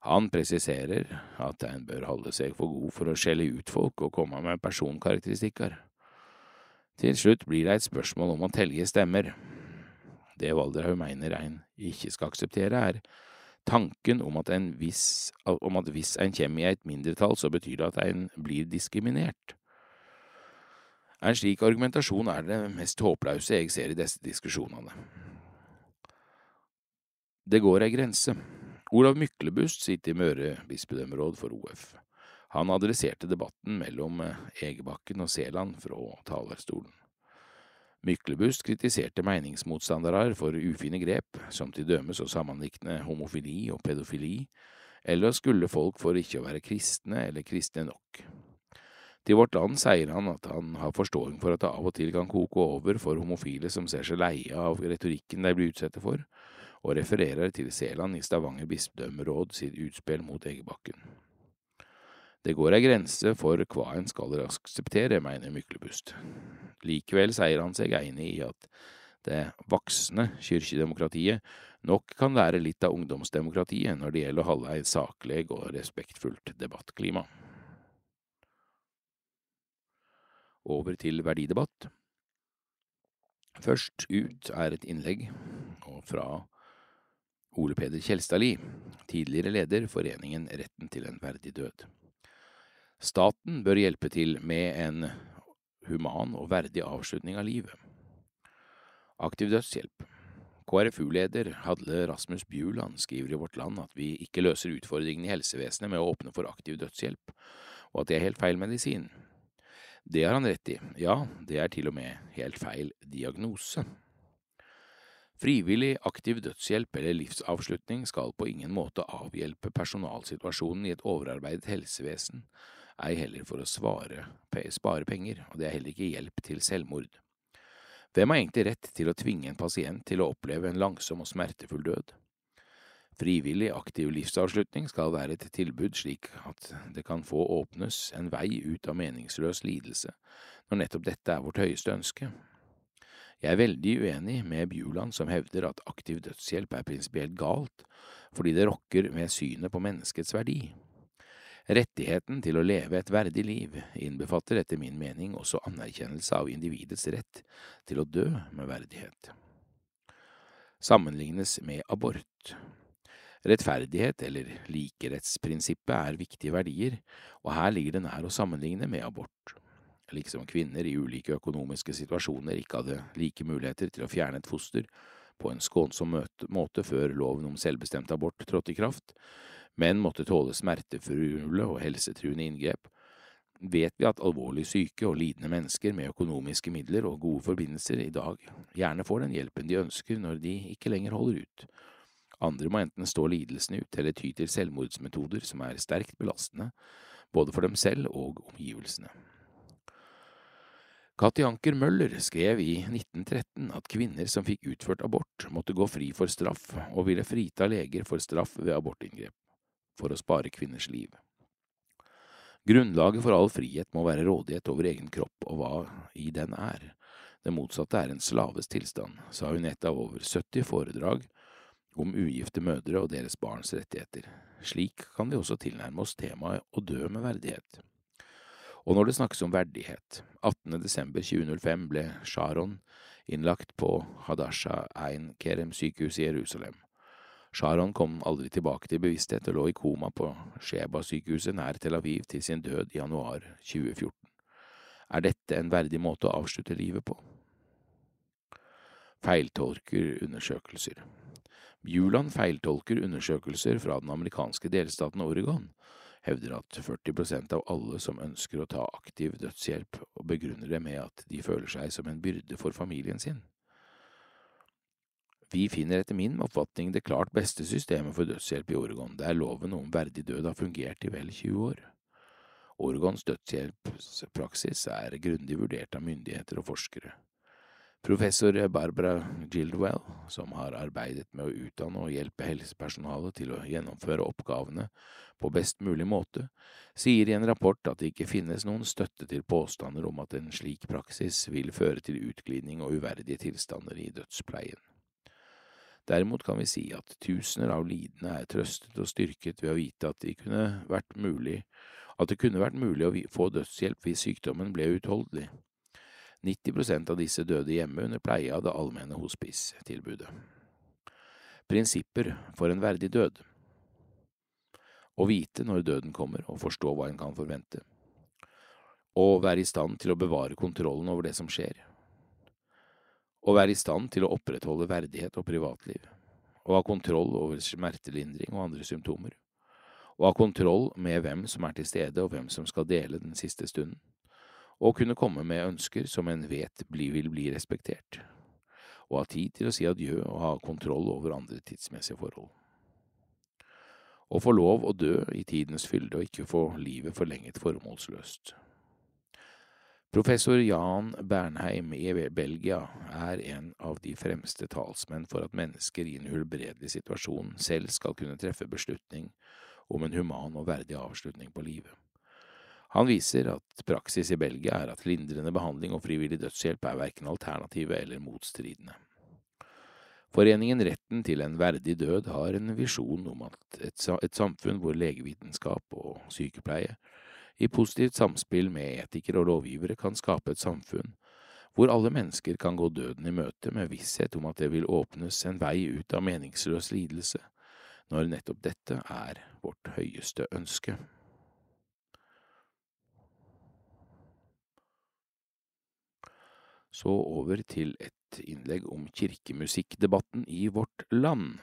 Speaker 1: Han presiserer at en bør holde seg for god for å skjelle ut folk og komme med personkarakteristikker. Til slutt blir det et spørsmål om å telge stemmer. Det Valderhaug mener en ikke skal akseptere, er tanken om at, viss, om at hvis en kommer i et mindretall, så betyr det at en blir diskriminert. En slik argumentasjon er det mest håpløse jeg ser i disse diskusjonene. Det går ei grense. Olav Myklebust sitter i Møre bispedømmeråd for OF. Han adresserte debatten mellom Egebakken og Seland fra talerstolen. Myklebust kritiserte meningsmotstandere for ufine grep, som til dømes å sammenlikne homofili og pedofili, eller å skulle folk for ikke å være kristne eller kristne nok. Til Vårt Land sier han at han har forståing for at det av og til kan koke over for homofile som ser seg leie av retorikken de blir utsatt for, og refererer til Seland i Stavanger bispedømmeråd sitt utspill mot Egebakken. Det går ei grense for hva en skal akseptere, mener Myklebust. Likevel sier han seg enig i at det voksne kyrkjedemokratiet nok kan lære litt av ungdomsdemokratiet når det gjelder å holde et saklig og respektfullt debattklima. Over til verdidebatt. Først ut er et innlegg fra Ole Peder Kjelstadli, tidligere leder Foreningen Retten til en verdig død. Staten bør hjelpe til med en human og verdig avslutning av livet. Aktiv dødshjelp. KrFU-leder Hadle Rasmus Bjuland skriver i Vårt Land at vi ikke løser utfordringene i helsevesenet med å åpne for aktiv dødshjelp, og at det er helt feil medisin. Det har han rett i, ja, det er til og med helt feil diagnose. Frivillig aktiv dødshjelp eller livsavslutning skal på ingen måte avhjelpe personalsituasjonen i et overarbeidet helsevesen, ei heller for å svare, spare penger, og det er heller ikke hjelp til selvmord. Hvem har egentlig rett til å tvinge en pasient til å oppleve en langsom og smertefull død? Frivillig aktiv livsavslutning skal være et tilbud slik at det kan få åpnes en vei ut av meningsløs lidelse, når nettopp dette er vårt høyeste ønske, jeg er veldig uenig med Bjuland som hevder at aktiv dødshjelp er prinsipielt galt, fordi det rokker med synet på menneskets verdi. Rettigheten til å leve et verdig liv innbefatter etter min mening også anerkjennelse av individets rett til å dø med verdighet. Sammenlignes med abort. Rettferdighet, eller likerettsprinsippet, er viktige verdier, og her ligger det nær å sammenligne med abort liksom kvinner i ulike økonomiske situasjoner ikke hadde like muligheter til å fjerne et foster på en skånsom måte før loven om selvbestemt abort trådte i kraft, men måtte tåle smertefulle og helsetruende inngrep, vet vi at alvorlig syke og lidende mennesker med økonomiske midler og gode forbindelser i dag gjerne får den hjelpen de ønsker når de ikke lenger holder ut. Andre må enten stå lidelsen ut eller ty til selvmordsmetoder som er sterkt belastende, både for dem selv og omgivelsene. Katti Anker Møller skrev i 1913 at kvinner som fikk utført abort, måtte gå fri for straff, og ville frita leger for straff ved abortinngrep, for å spare kvinners liv. Grunnlaget for all frihet må være rådighet over egen kropp og hva i den er. Det motsatte er en slaves tilstand, sa hun et av over 70 foredrag om ugifte mødre og deres barns rettigheter. Slik kan vi også tilnærme oss temaet å dø med verdighet. Og når det snakkes om verdighet, 18. desember 2005 ble Sharon innlagt på Hadasha Ein Kerem sykehus i Jerusalem. Sharon kom aldri tilbake til bevissthet og lå i koma på Sheba-sykehuset nær Tel Aviv til sin død i januar 2014. Er dette en verdig måte å avslutte livet på? Feiltolker undersøkelser Bjuland feiltolker undersøkelser fra den amerikanske delstaten Oregon, hevder at 40 prosent av alle som ønsker å ta aktiv dødshjelp, og begrunner det med at de føler seg som en byrde for familien sin. Vi finner etter min oppfatning det klart beste systemet for dødshjelp i Oregon, der loven om verdig død har fungert i vel 20 år. Oregons dødshjelpspraksis er grundig vurdert av myndigheter og forskere. Professor Barbara Gildwell, som har arbeidet med å utdanne og hjelpe helsepersonalet til å gjennomføre oppgavene på best mulig måte, sier i en rapport at det ikke finnes noen støtte til påstander om at en slik praksis vil føre til utglidning og uverdige tilstander i dødspleien. Derimot kan vi si at tusener av lidende er trøstet og styrket ved å vite at, de kunne vært mulig, at det kunne vært mulig å få dødshjelp hvis sykdommen ble utholdelig. 90 prosent av disse døde hjemme under pleie av det allmenne hospice-tilbudet. Prinsipper for en verdig død. Å vite når døden kommer og forstå hva en kan forvente. Å være i stand til å bevare kontrollen over det som skjer. Å være i stand til å opprettholde verdighet og privatliv, å ha kontroll over smertelindring og andre symptomer, å ha kontroll med hvem som er til stede og hvem som skal dele den siste stunden, og kunne komme med ønsker som en vet vil bli respektert, og ha tid til å si adjø og ha kontroll over andre tidsmessige forhold. Å få lov å dø i tidens fylde og ikke få livet forlenget formålsløst. Professor Jan Bernheim i Belgia er en av de fremste talsmenn for at mennesker i en uhelbredelig situasjon selv skal kunne treffe beslutning om en human og verdig avslutning på livet. Han viser at praksis i Belgia er at lindrende behandling og frivillig dødshjelp er verken alternative eller motstridende. Foreningen Retten til en verdig død har en visjon om at et, samfunn hvor legevitenskap og sykepleie i positivt samspill med etikere og lovgivere kan skape et samfunn hvor alle mennesker kan gå døden i møte med visshet om at det vil åpnes en vei ut av meningsløs lidelse, når nettopp dette er vårt høyeste ønske. Så over til et innlegg om kirkemusikkdebatten i vårt land.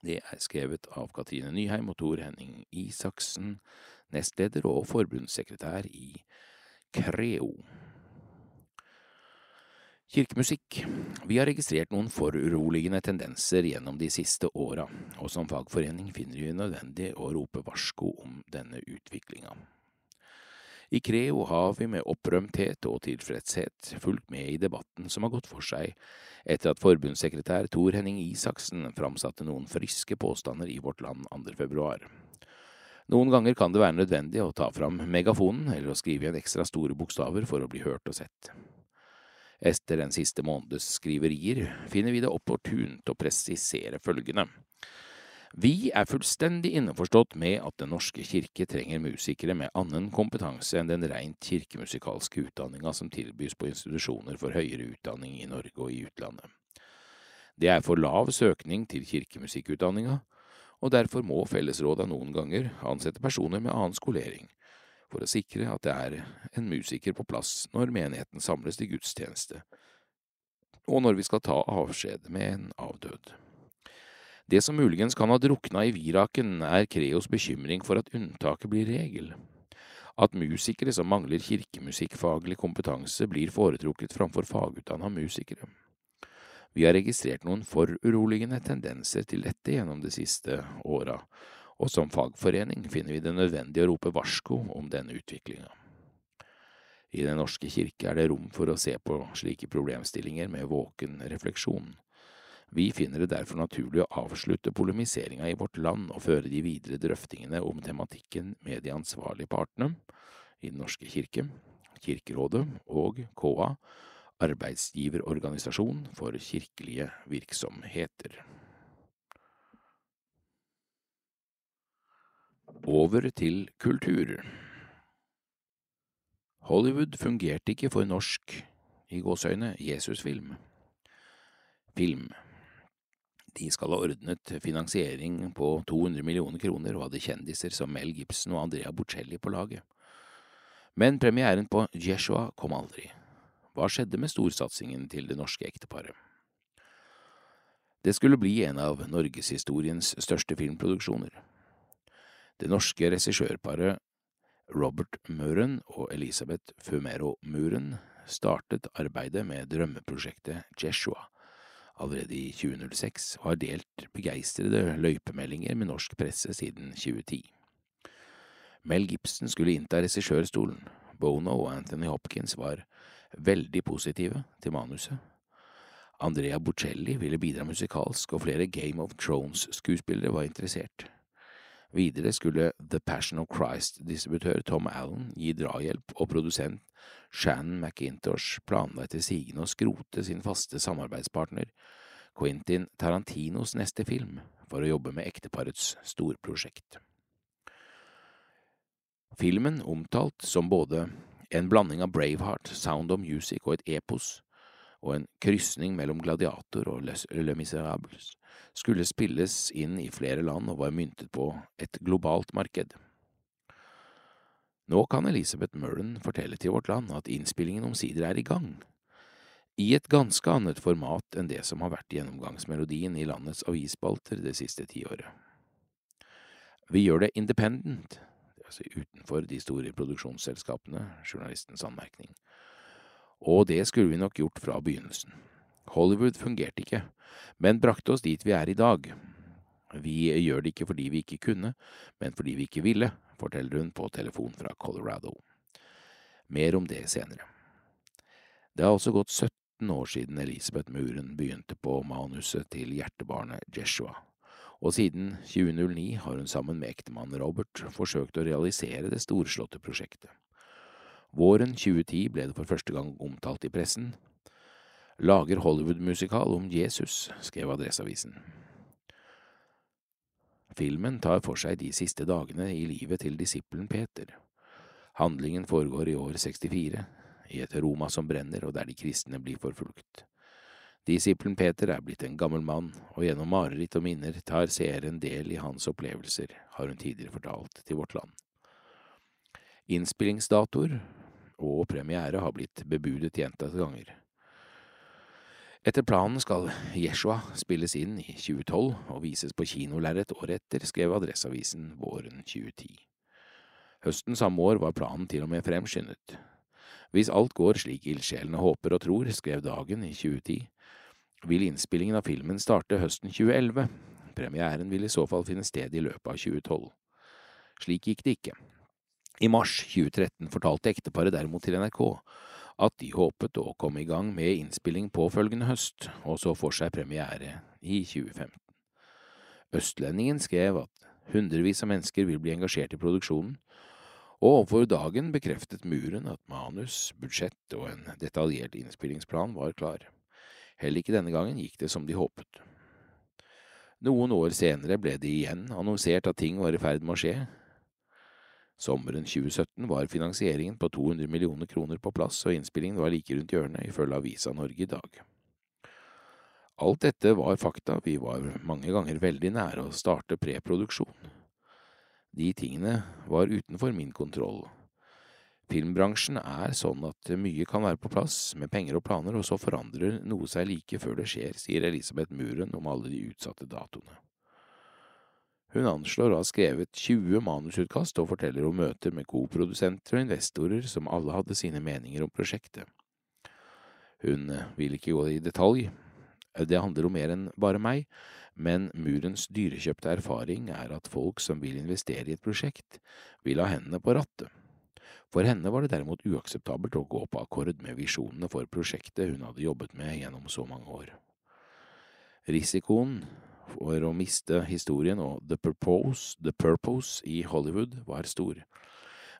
Speaker 1: Det er skrevet av Katrine Nyheim og Tor Henning Isaksen, nestleder og forbundssekretær i Creo. Kirkemusikk Vi har registrert noen foruroligende tendenser gjennom de siste åra, og som fagforening finner vi nødvendig å rope varsko om denne utviklinga. I Creo har vi med opprømthet og tilfredshet fulgt med i debatten som har gått for seg etter at forbundssekretær Tor Henning Isaksen framsatte noen friske påstander i Vårt Land 2. februar. Noen ganger kan det være nødvendig å ta fram megafonen eller å skrive igjen ekstra store bokstaver for å bli hørt og sett. Etter den siste måneds skriverier finner vi det opportunt å presisere følgende. Vi er fullstendig innforstått med at Den norske kirke trenger musikere med annen kompetanse enn den rent kirkemusikalske utdanninga som tilbys på institusjoner for høyere utdanning i Norge og i utlandet. Det er for lav søkning til kirkemusikkutdanninga, og derfor må fellesråda noen ganger ansette personer med annen skolering, for å sikre at det er en musiker på plass når menigheten samles til gudstjeneste, og når vi skal ta avskjed med en avdød. Det som muligens kan ha drukna i viraken, er Kreos bekymring for at unntaket blir regel. At musikere som mangler kirkemusikkfaglig kompetanse, blir foretrukket framfor fagutdanna musikere. Vi har registrert noen foruroligende tendenser til dette gjennom de siste åra, og som fagforening finner vi det nødvendig å rope varsko om denne utviklinga. I Den norske kirke er det rom for å se på slike problemstillinger med våken refleksjon. Vi finner det derfor naturlig å avslutte polemiseringa i vårt land og føre de videre drøftingene om tematikken med de ansvarlige partene i Den norske kirke, Kirkerådet og KA arbeidsgiverorganisasjon for kirkelige virksomheter. Over til kultur. Hollywood fungerte ikke for norsk, i gåsøyne Jesusfilm. Film. De skal ha ordnet finansiering på 200 millioner kroner og hadde kjendiser som Mel Gibson og Andrea Bocelli på laget. Men premieren på Jeshua kom aldri. Hva skjedde med storsatsingen til det norske ekteparet? Det skulle bli en av norgeshistoriens største filmproduksjoner. Det norske regissørparet Robert Muren og Elisabeth Fumero Muren startet arbeidet med drømmeprosjektet Jeshua allerede i 2006 og har delt begeistrede løypemeldinger med norsk presse siden 2010. Mel Gibson skulle innta regissørstolen. Bono og Anthony Hopkins var veldig positive til manuset. Andrea Bocelli ville bidra musikalsk, og flere Game of Thrones-skuespillere var interessert. Videre skulle The Passion of Christ-distributør Tom Allen gi drahjelp, og produsent Shannon McIntosh planla etter sigende å skrote sin faste samarbeidspartner Quentin Tarantinos neste film for å jobbe med ekteparets storprosjekt. Filmen, omtalt som både en blanding av Braveheart, Sound of Music og et epos, og en krysning mellom Gladiator og Le Miserables, skulle spilles inn i flere land og var myntet på et globalt marked. Nå kan Elisabeth Murren fortelle til Vårt Land at innspillingen omsider er i gang, i et ganske annet format enn det som har vært gjennomgangsmelodien i landets avisspalter det siste tiåret. Vi gjør det independent, altså utenfor de store produksjonsselskapene, journalistens anmerkning, og det skulle vi nok gjort fra begynnelsen. Hollywood fungerte ikke, men brakte oss dit vi er i dag. Vi gjør det ikke fordi vi ikke kunne, men fordi vi ikke ville, forteller hun på telefon fra Colorado. Mer om det senere. Det har altså gått 17 år siden Elisabeth Muren begynte på manuset til hjertebarnet Jeshua, og siden 2009 har hun sammen med ektemannen Robert forsøkt å realisere det storslåtte prosjektet. Våren 2010 ble det for første gang omtalt i pressen. Lager Hollywood-musikal om Jesus, skrev Adresseavisen. Filmen tar for seg de siste dagene i livet til disippelen Peter. Handlingen foregår i år 64, i et Roma som brenner og der de kristne blir forfulgt. Disippelen Peter er blitt en gammel mann, og gjennom mareritt og minner tar seeren del i hans opplevelser, har hun tidligere fortalt til Vårt Land. Innspillingsdatoer og premiere har blitt bebudet gjentatte ganger. Etter planen skal Jeshua spilles inn i 2012 og vises på kinolerret året etter, skrev Adresseavisen våren 2010. Høsten samme år var planen til og med fremskyndet. Hvis alt går slik ildsjelene håper og tror, skrev Dagen i 2010, vil innspillingen av filmen starte høsten 2011. Premieren vil i så fall finne sted i løpet av 2012. Slik gikk det ikke. I mars 2013 fortalte ekteparet derimot til NRK at de håpet å komme i gang med innspilling påfølgende høst, og så for seg premiere i 2015. Østlendingen skrev at hundrevis av mennesker vil bli engasjert i produksjonen, og overfor dagen bekreftet Muren at manus, budsjett og en detaljert innspillingsplan var klar. Heller ikke denne gangen gikk det som de håpet. Noen år senere ble det igjen annonsert at ting var i ferd med å skje, Sommeren 2017 var finansieringen på 200 millioner kroner på plass, og innspillingen var like rundt hjørnet, ifølge Avisa Norge i dag. Alt dette var fakta, vi var mange ganger veldig nære å starte preproduksjon. De tingene var utenfor min kontroll. Filmbransjen er sånn at mye kan være på plass med penger og planer, og så forandrer noe seg like før det skjer, sier Elisabeth Muren om alle de utsatte datoene. Hun anslår å ha skrevet 20 manusutkast og forteller om møter med koprodusenter og investorer som alle hadde sine meninger om prosjektet. Hun eh, vil ikke gå i detalj, det handler om mer enn bare meg, men Murens dyrekjøpte erfaring er at folk som vil investere i et prosjekt, vil ha hendene på rattet. For henne var det derimot uakseptabelt å gå på akkord med visjonene for prosjektet hun hadde jobbet med gjennom så mange år. Risikoen for å miste historien og The Purpose, The Purpose i Hollywood var stor.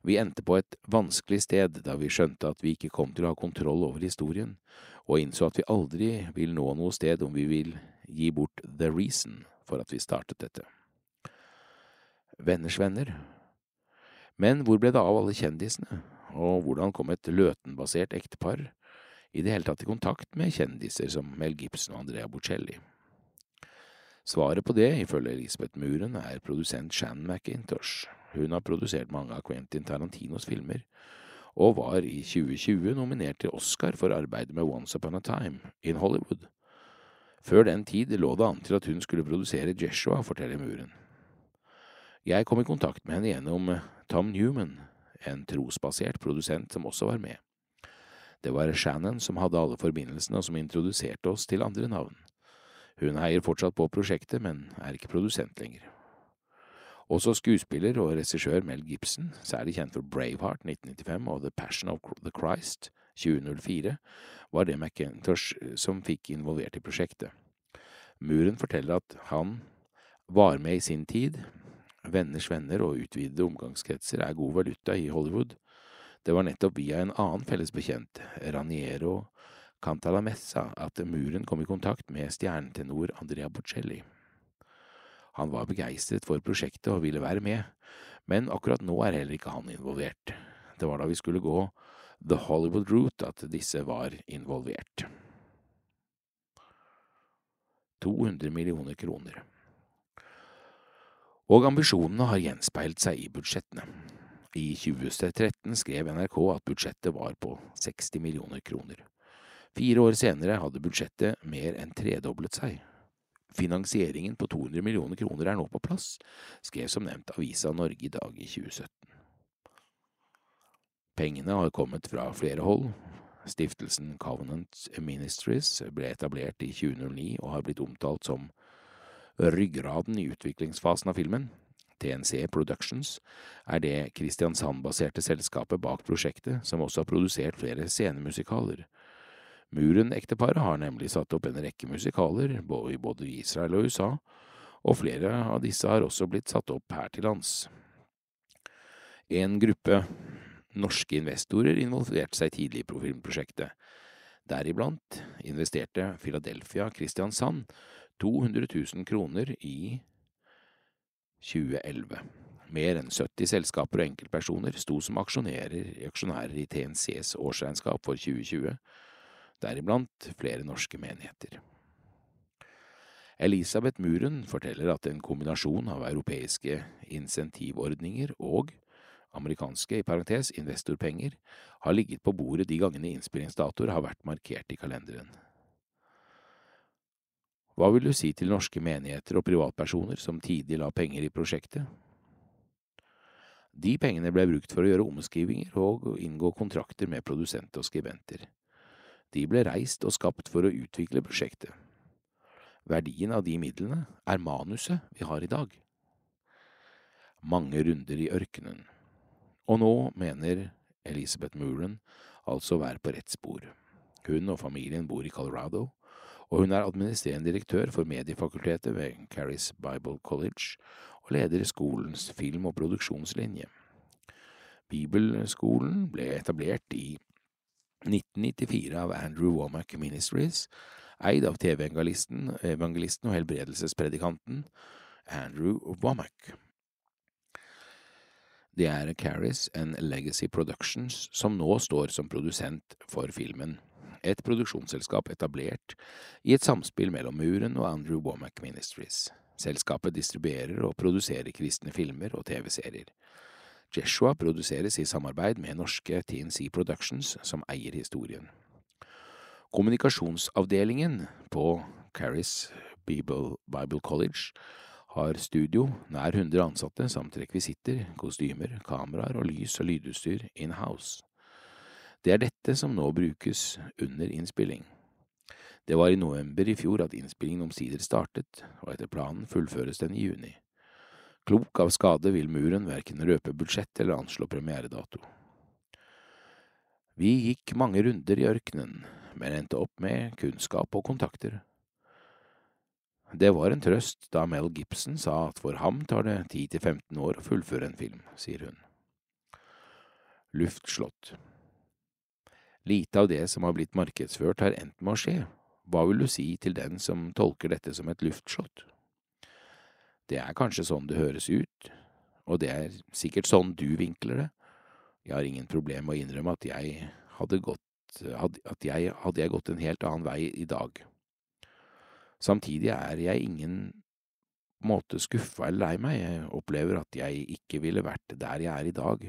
Speaker 1: Vi endte på et vanskelig sted da vi skjønte at vi ikke kom til å ha kontroll over historien, og innså at vi aldri vil nå noe sted om vi vil gi bort The Reason for at vi startet dette. Venners venner. Men hvor ble det av alle kjendisene, og hvordan kom et Løten-basert ektepar i det hele tatt i kontakt med kjendiser som Mel Gibson og Andrea Bocelli? Svaret på det, ifølge Elisabeth Muren, er produsent Shan McIntosh. Hun har produsert mange av Quentin Tarantinos filmer, og var i 2020 nominert til Oscar for arbeidet med Once Upon a Time in Hollywood. Før den tid lå det an til at hun skulle produsere Jeshua, forteller Muren. Jeg kom i kontakt med henne gjennom Tom Newman, en trosbasert produsent som også var med. Det var Shannon som hadde alle forbindelsene og som introduserte oss til andre navn. Hun heier fortsatt på prosjektet, men er ikke produsent lenger. Også skuespiller og regissør Mel Gibson, særlig kjent for Braveheart 1995 og The Passion of the Christ 2004, var det McIntosh som fikk involvert i prosjektet. Muren forteller at han var med i sin tid. Venners venner og utvidede omgangskretser er god valuta i Hollywood. Det var nettopp via en annen felles bekjent, Raniero Cantalamessa, at Muren kom i kontakt med stjernetenor Andrea Bocelli. Han var begeistret for prosjektet og ville være med, men akkurat nå er heller ikke han involvert. Det var da vi skulle gå The Hollywood Route at disse var involvert. 200 millioner kroner. Og ambisjonene har gjenspeilt seg i budsjettene. I 2013 skrev NRK at budsjettet var på 60 millioner kroner. Fire år senere hadde budsjettet mer enn tredoblet seg. Finansieringen på 200 millioner kroner er nå på plass, skrev som nevnt Avisa Norge i dag i 2017. Pengene har kommet fra flere hold. Stiftelsen Covenant Ministries ble etablert i 2009 og har blitt omtalt som ryggraden i utviklingsfasen av filmen. TNC Productions er det Kristiansand-baserte selskapet bak prosjektet, som også har produsert flere scenemusikaler. Muren-ekteparet har nemlig satt opp en rekke musikaler, i både Israel og USA, og flere av disse har også blitt satt opp her til lands. En gruppe norske investorer involverte seg tidlig i filmprosjektet. Deriblant investerte Philadelphia Kristiansand 200 000 kroner i 2011. Mer enn 70 selskaper og enkeltpersoner sto som aksjonærer, aksjonærer i TNCs årsregnskap for 2020, deriblant flere norske menigheter. Elisabeth Muren forteller at en kombinasjon av europeiske insentivordninger og amerikanske i parentes investorpenger har ligget på bordet de gangene innspillingsdatoer har vært markert i kalenderen. Hva vil du si til norske menigheter og privatpersoner som tidlig la penger i prosjektet? De pengene ble brukt for å gjøre omskrivinger og inngå kontrakter med produsent og skribenter. De ble reist og skapt for å utvikle prosjektet. Verdien av de midlene er manuset vi har i dag. Mange runder i ørkenen. Og nå mener Elizabeth Muren altså være på rett spor. Hun og familien bor i Colorado, og hun er administrerende direktør for mediefakultetet ved Caris Bible College og leder skolens film- og produksjonslinje. Bibelskolen ble etablert i 1994 av Andrew Womack Ministries, eid av TV-evangelisten evangelisten og helbredelsespredikanten Andrew Womack. Det er Caris and Legacy Productions som nå står som produsent for filmen, et produksjonsselskap etablert i et samspill mellom Muren og Andrew Womack Ministries. Selskapet distribuerer og produserer kristne filmer og TV-serier. Jeshua produseres i samarbeid med norske TNC Productions, som eier historien. Kommunikasjonsavdelingen på Caris Bible, Bible College har studio, nær 100 ansatte samt rekvisitter, kostymer, kameraer og lys- og lydutstyr in house. Det er dette som nå brukes under innspilling. Det var i november i fjor at innspillingen omsider startet, og etter planen fullføres den i juni. Klok av skade vil muren verken røpe budsjett eller anslå premieredato. Vi gikk mange runder i ørkenen, men endte opp med kunnskap og kontakter. Det var en trøst da Mel Gibson sa at for ham tar det 10–15 år å fullføre en film, sier hun. Luftslott Lite av det som har blitt markedsført har endt med å skje. Hva vil du si til den som tolker dette som et luftslott? Det er kanskje sånn det høres ut, og det er sikkert sånn du vinkler det. Jeg har ingen problem med å innrømme at jeg hadde gått, at jeg, hadde jeg gått en helt annen vei i dag. Samtidig er jeg ingen måte skuffa eller lei meg, jeg opplever at jeg ikke ville vært der jeg er i dag,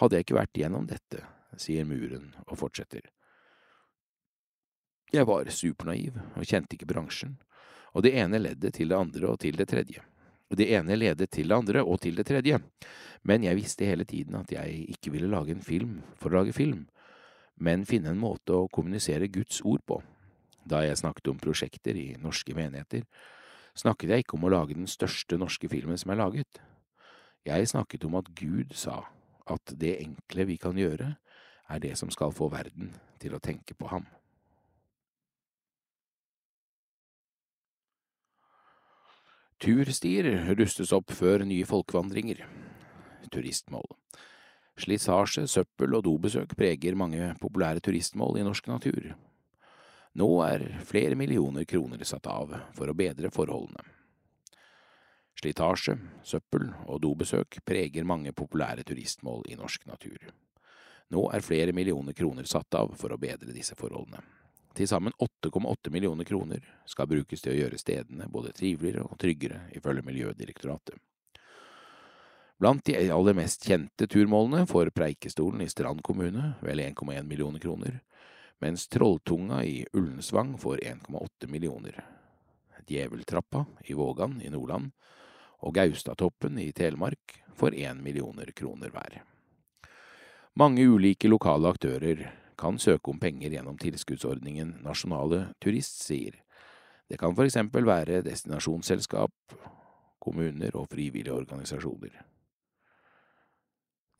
Speaker 1: hadde jeg ikke vært gjennom dette, sier muren og fortsetter. Jeg var supernaiv og kjente ikke bransjen, og det ene leddet til det andre og til det tredje. Det ene ledet til det andre og til det tredje, men jeg visste hele tiden at jeg ikke ville lage en film for å lage film, men finne en måte å kommunisere Guds ord på. Da jeg snakket om prosjekter i norske menigheter, snakket jeg ikke om å lage den største norske filmen som er laget. Jeg snakket om at Gud sa at det enkle vi kan gjøre, er det som skal få verden til å tenke på ham. Turstier rustes opp før nye folkevandringer. Turistmål. Slitasje, søppel og dobesøk preger mange populære turistmål i norsk natur. Nå er flere millioner kroner satt av for å bedre forholdene. Slitasje, søppel og dobesøk preger mange populære turistmål i norsk natur. Nå er flere millioner kroner satt av for å bedre disse forholdene. Til sammen 8,8 millioner kroner skal brukes til å gjøre stedene både triveligere og tryggere, ifølge Miljødirektoratet. Blant de aller mest kjente turmålene får Preikestolen i Strand kommune vel 1,1 millioner kroner, mens Trolltunga i Ullensvang får 1,8 millioner. Djeveltrappa i Vågan i Nordland og Gaustatoppen i Telemark får 1 millioner kroner hver. Mange ulike lokale aktører kan søke om penger gjennom tilskuddsordningen Nasjonale turistsider. Det kan for eksempel være destinasjonsselskap, kommuner og frivillige organisasjoner.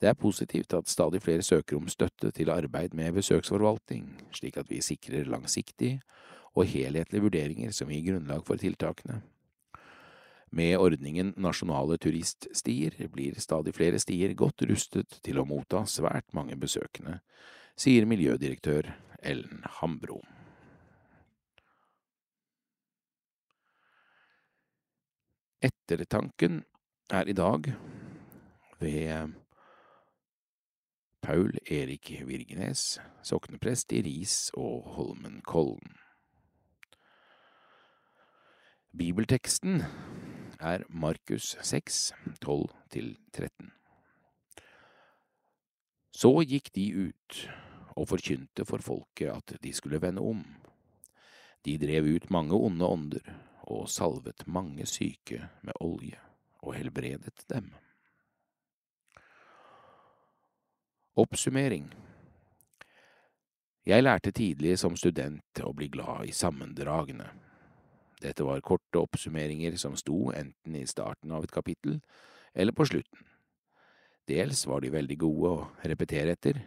Speaker 1: Det er positivt at stadig flere søker om støtte til arbeid med besøksforvaltning, slik at vi sikrer langsiktige og helhetlige vurderinger som gir grunnlag for tiltakene. Med ordningen Nasjonale turiststier blir stadig flere stier godt rustet til å motta svært mange besøkende, sier miljødirektør Ellen Hambro. Ettertanken er i dag ved Paul Erik Virgenes, sokneprest i Ris og Holmenkollen. Bibelteksten er Markus 6, 12–13. Så gikk de ut og forkynte for folket at de skulle vende om. De drev ut mange onde ånder og salvet mange syke med olje og helbredet dem. Oppsummering Jeg lærte tidlig som student å bli glad i sammendragene. Dette var korte oppsummeringer som sto enten i starten av et kapittel eller på slutten. Dels var de veldig gode å repetere etter,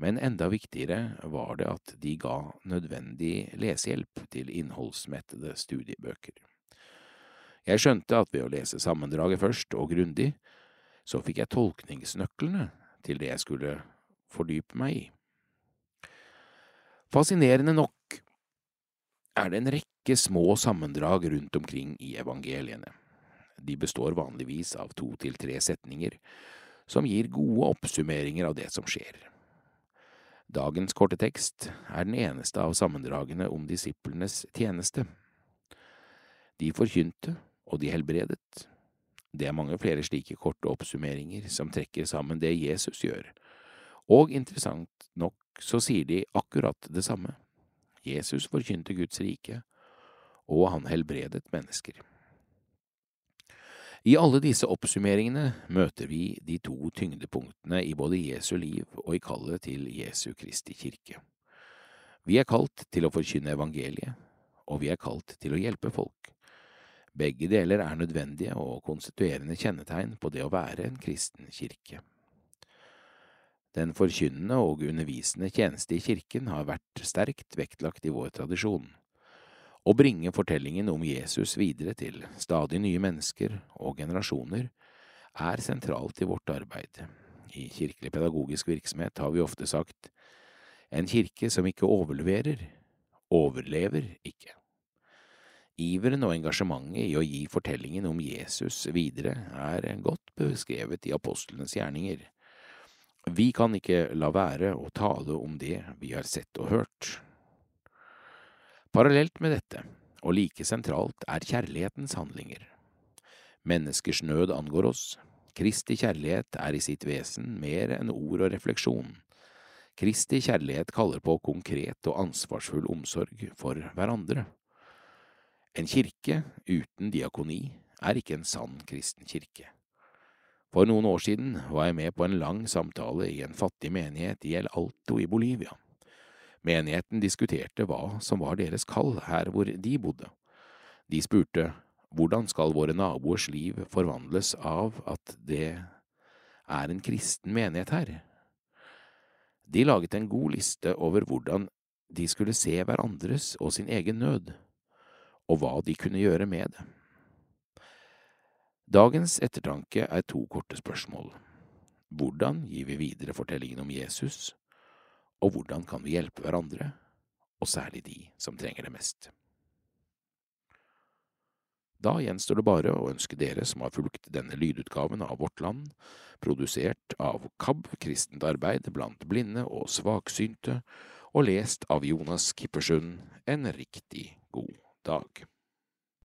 Speaker 1: men enda viktigere var det at de ga nødvendig lesehjelp til innholdsmettede studiebøker. Jeg skjønte at ved å lese sammendraget først og grundig, så fikk jeg tolkningsnøklene til det jeg skulle fordype meg i. Fascinerende nok er det en rekke små sammendrag rundt omkring i evangeliene. De består vanligvis av to til tre setninger, som gir gode oppsummeringer av det som skjer. Dagens korte tekst er den eneste av sammendragene om disiplenes tjeneste. De forkynte, og de helbredet, det er mange flere slike korte oppsummeringer som trekker sammen det Jesus gjør, og interessant nok så sier de akkurat det samme. Jesus forkynte Guds rike, og han helbredet mennesker. I alle disse oppsummeringene møter vi de to tyngdepunktene i både Jesu liv og i kallet til Jesu Kristi kirke. Vi er kalt til å forkynne evangeliet, og vi er kalt til å hjelpe folk. Begge deler er nødvendige og konstituerende kjennetegn på det å være en kristen kirke. Den forkynnende og undervisende tjeneste i kirken har vært sterkt vektlagt i vår tradisjon. Å bringe fortellingen om Jesus videre til stadig nye mennesker og generasjoner er sentralt i vårt arbeid. I kirkelig pedagogisk virksomhet har vi ofte sagt en kirke som ikke overleverer, overlever ikke. Iveren og engasjementet i å gi fortellingen om Jesus videre er godt beskrevet i apostlenes gjerninger. Vi kan ikke la være å tale om det vi har sett og hørt. Parallelt med dette, og like sentralt, er kjærlighetens handlinger. Menneskers nød angår oss. Kristi kjærlighet er i sitt vesen mer enn ord og refleksjon. Kristi kjærlighet kaller på konkret og ansvarsfull omsorg for hverandre. En kirke uten diakoni er ikke en sann kristen kirke. For noen år siden var jeg med på en lang samtale i en fattig menighet i El Alto i Bolivia. Menigheten diskuterte hva som var deres kall her hvor de bodde. De spurte hvordan skal våre naboers liv forvandles av at det er en kristen menighet her? De laget en god liste over hvordan de skulle se hverandres og sin egen nød, og hva de kunne gjøre med det. Dagens ettertanke er to korte spørsmål. Hvordan gir vi videre fortellingen om Jesus, og hvordan kan vi hjelpe hverandre, og særlig de som trenger det mest? Da gjenstår det bare å ønske dere som har fulgt denne lydutgaven av Vårt Land, produsert av KAB Kristent Arbeid blant blinde og svaksynte, og lest av Jonas Kippersund, en riktig god dag.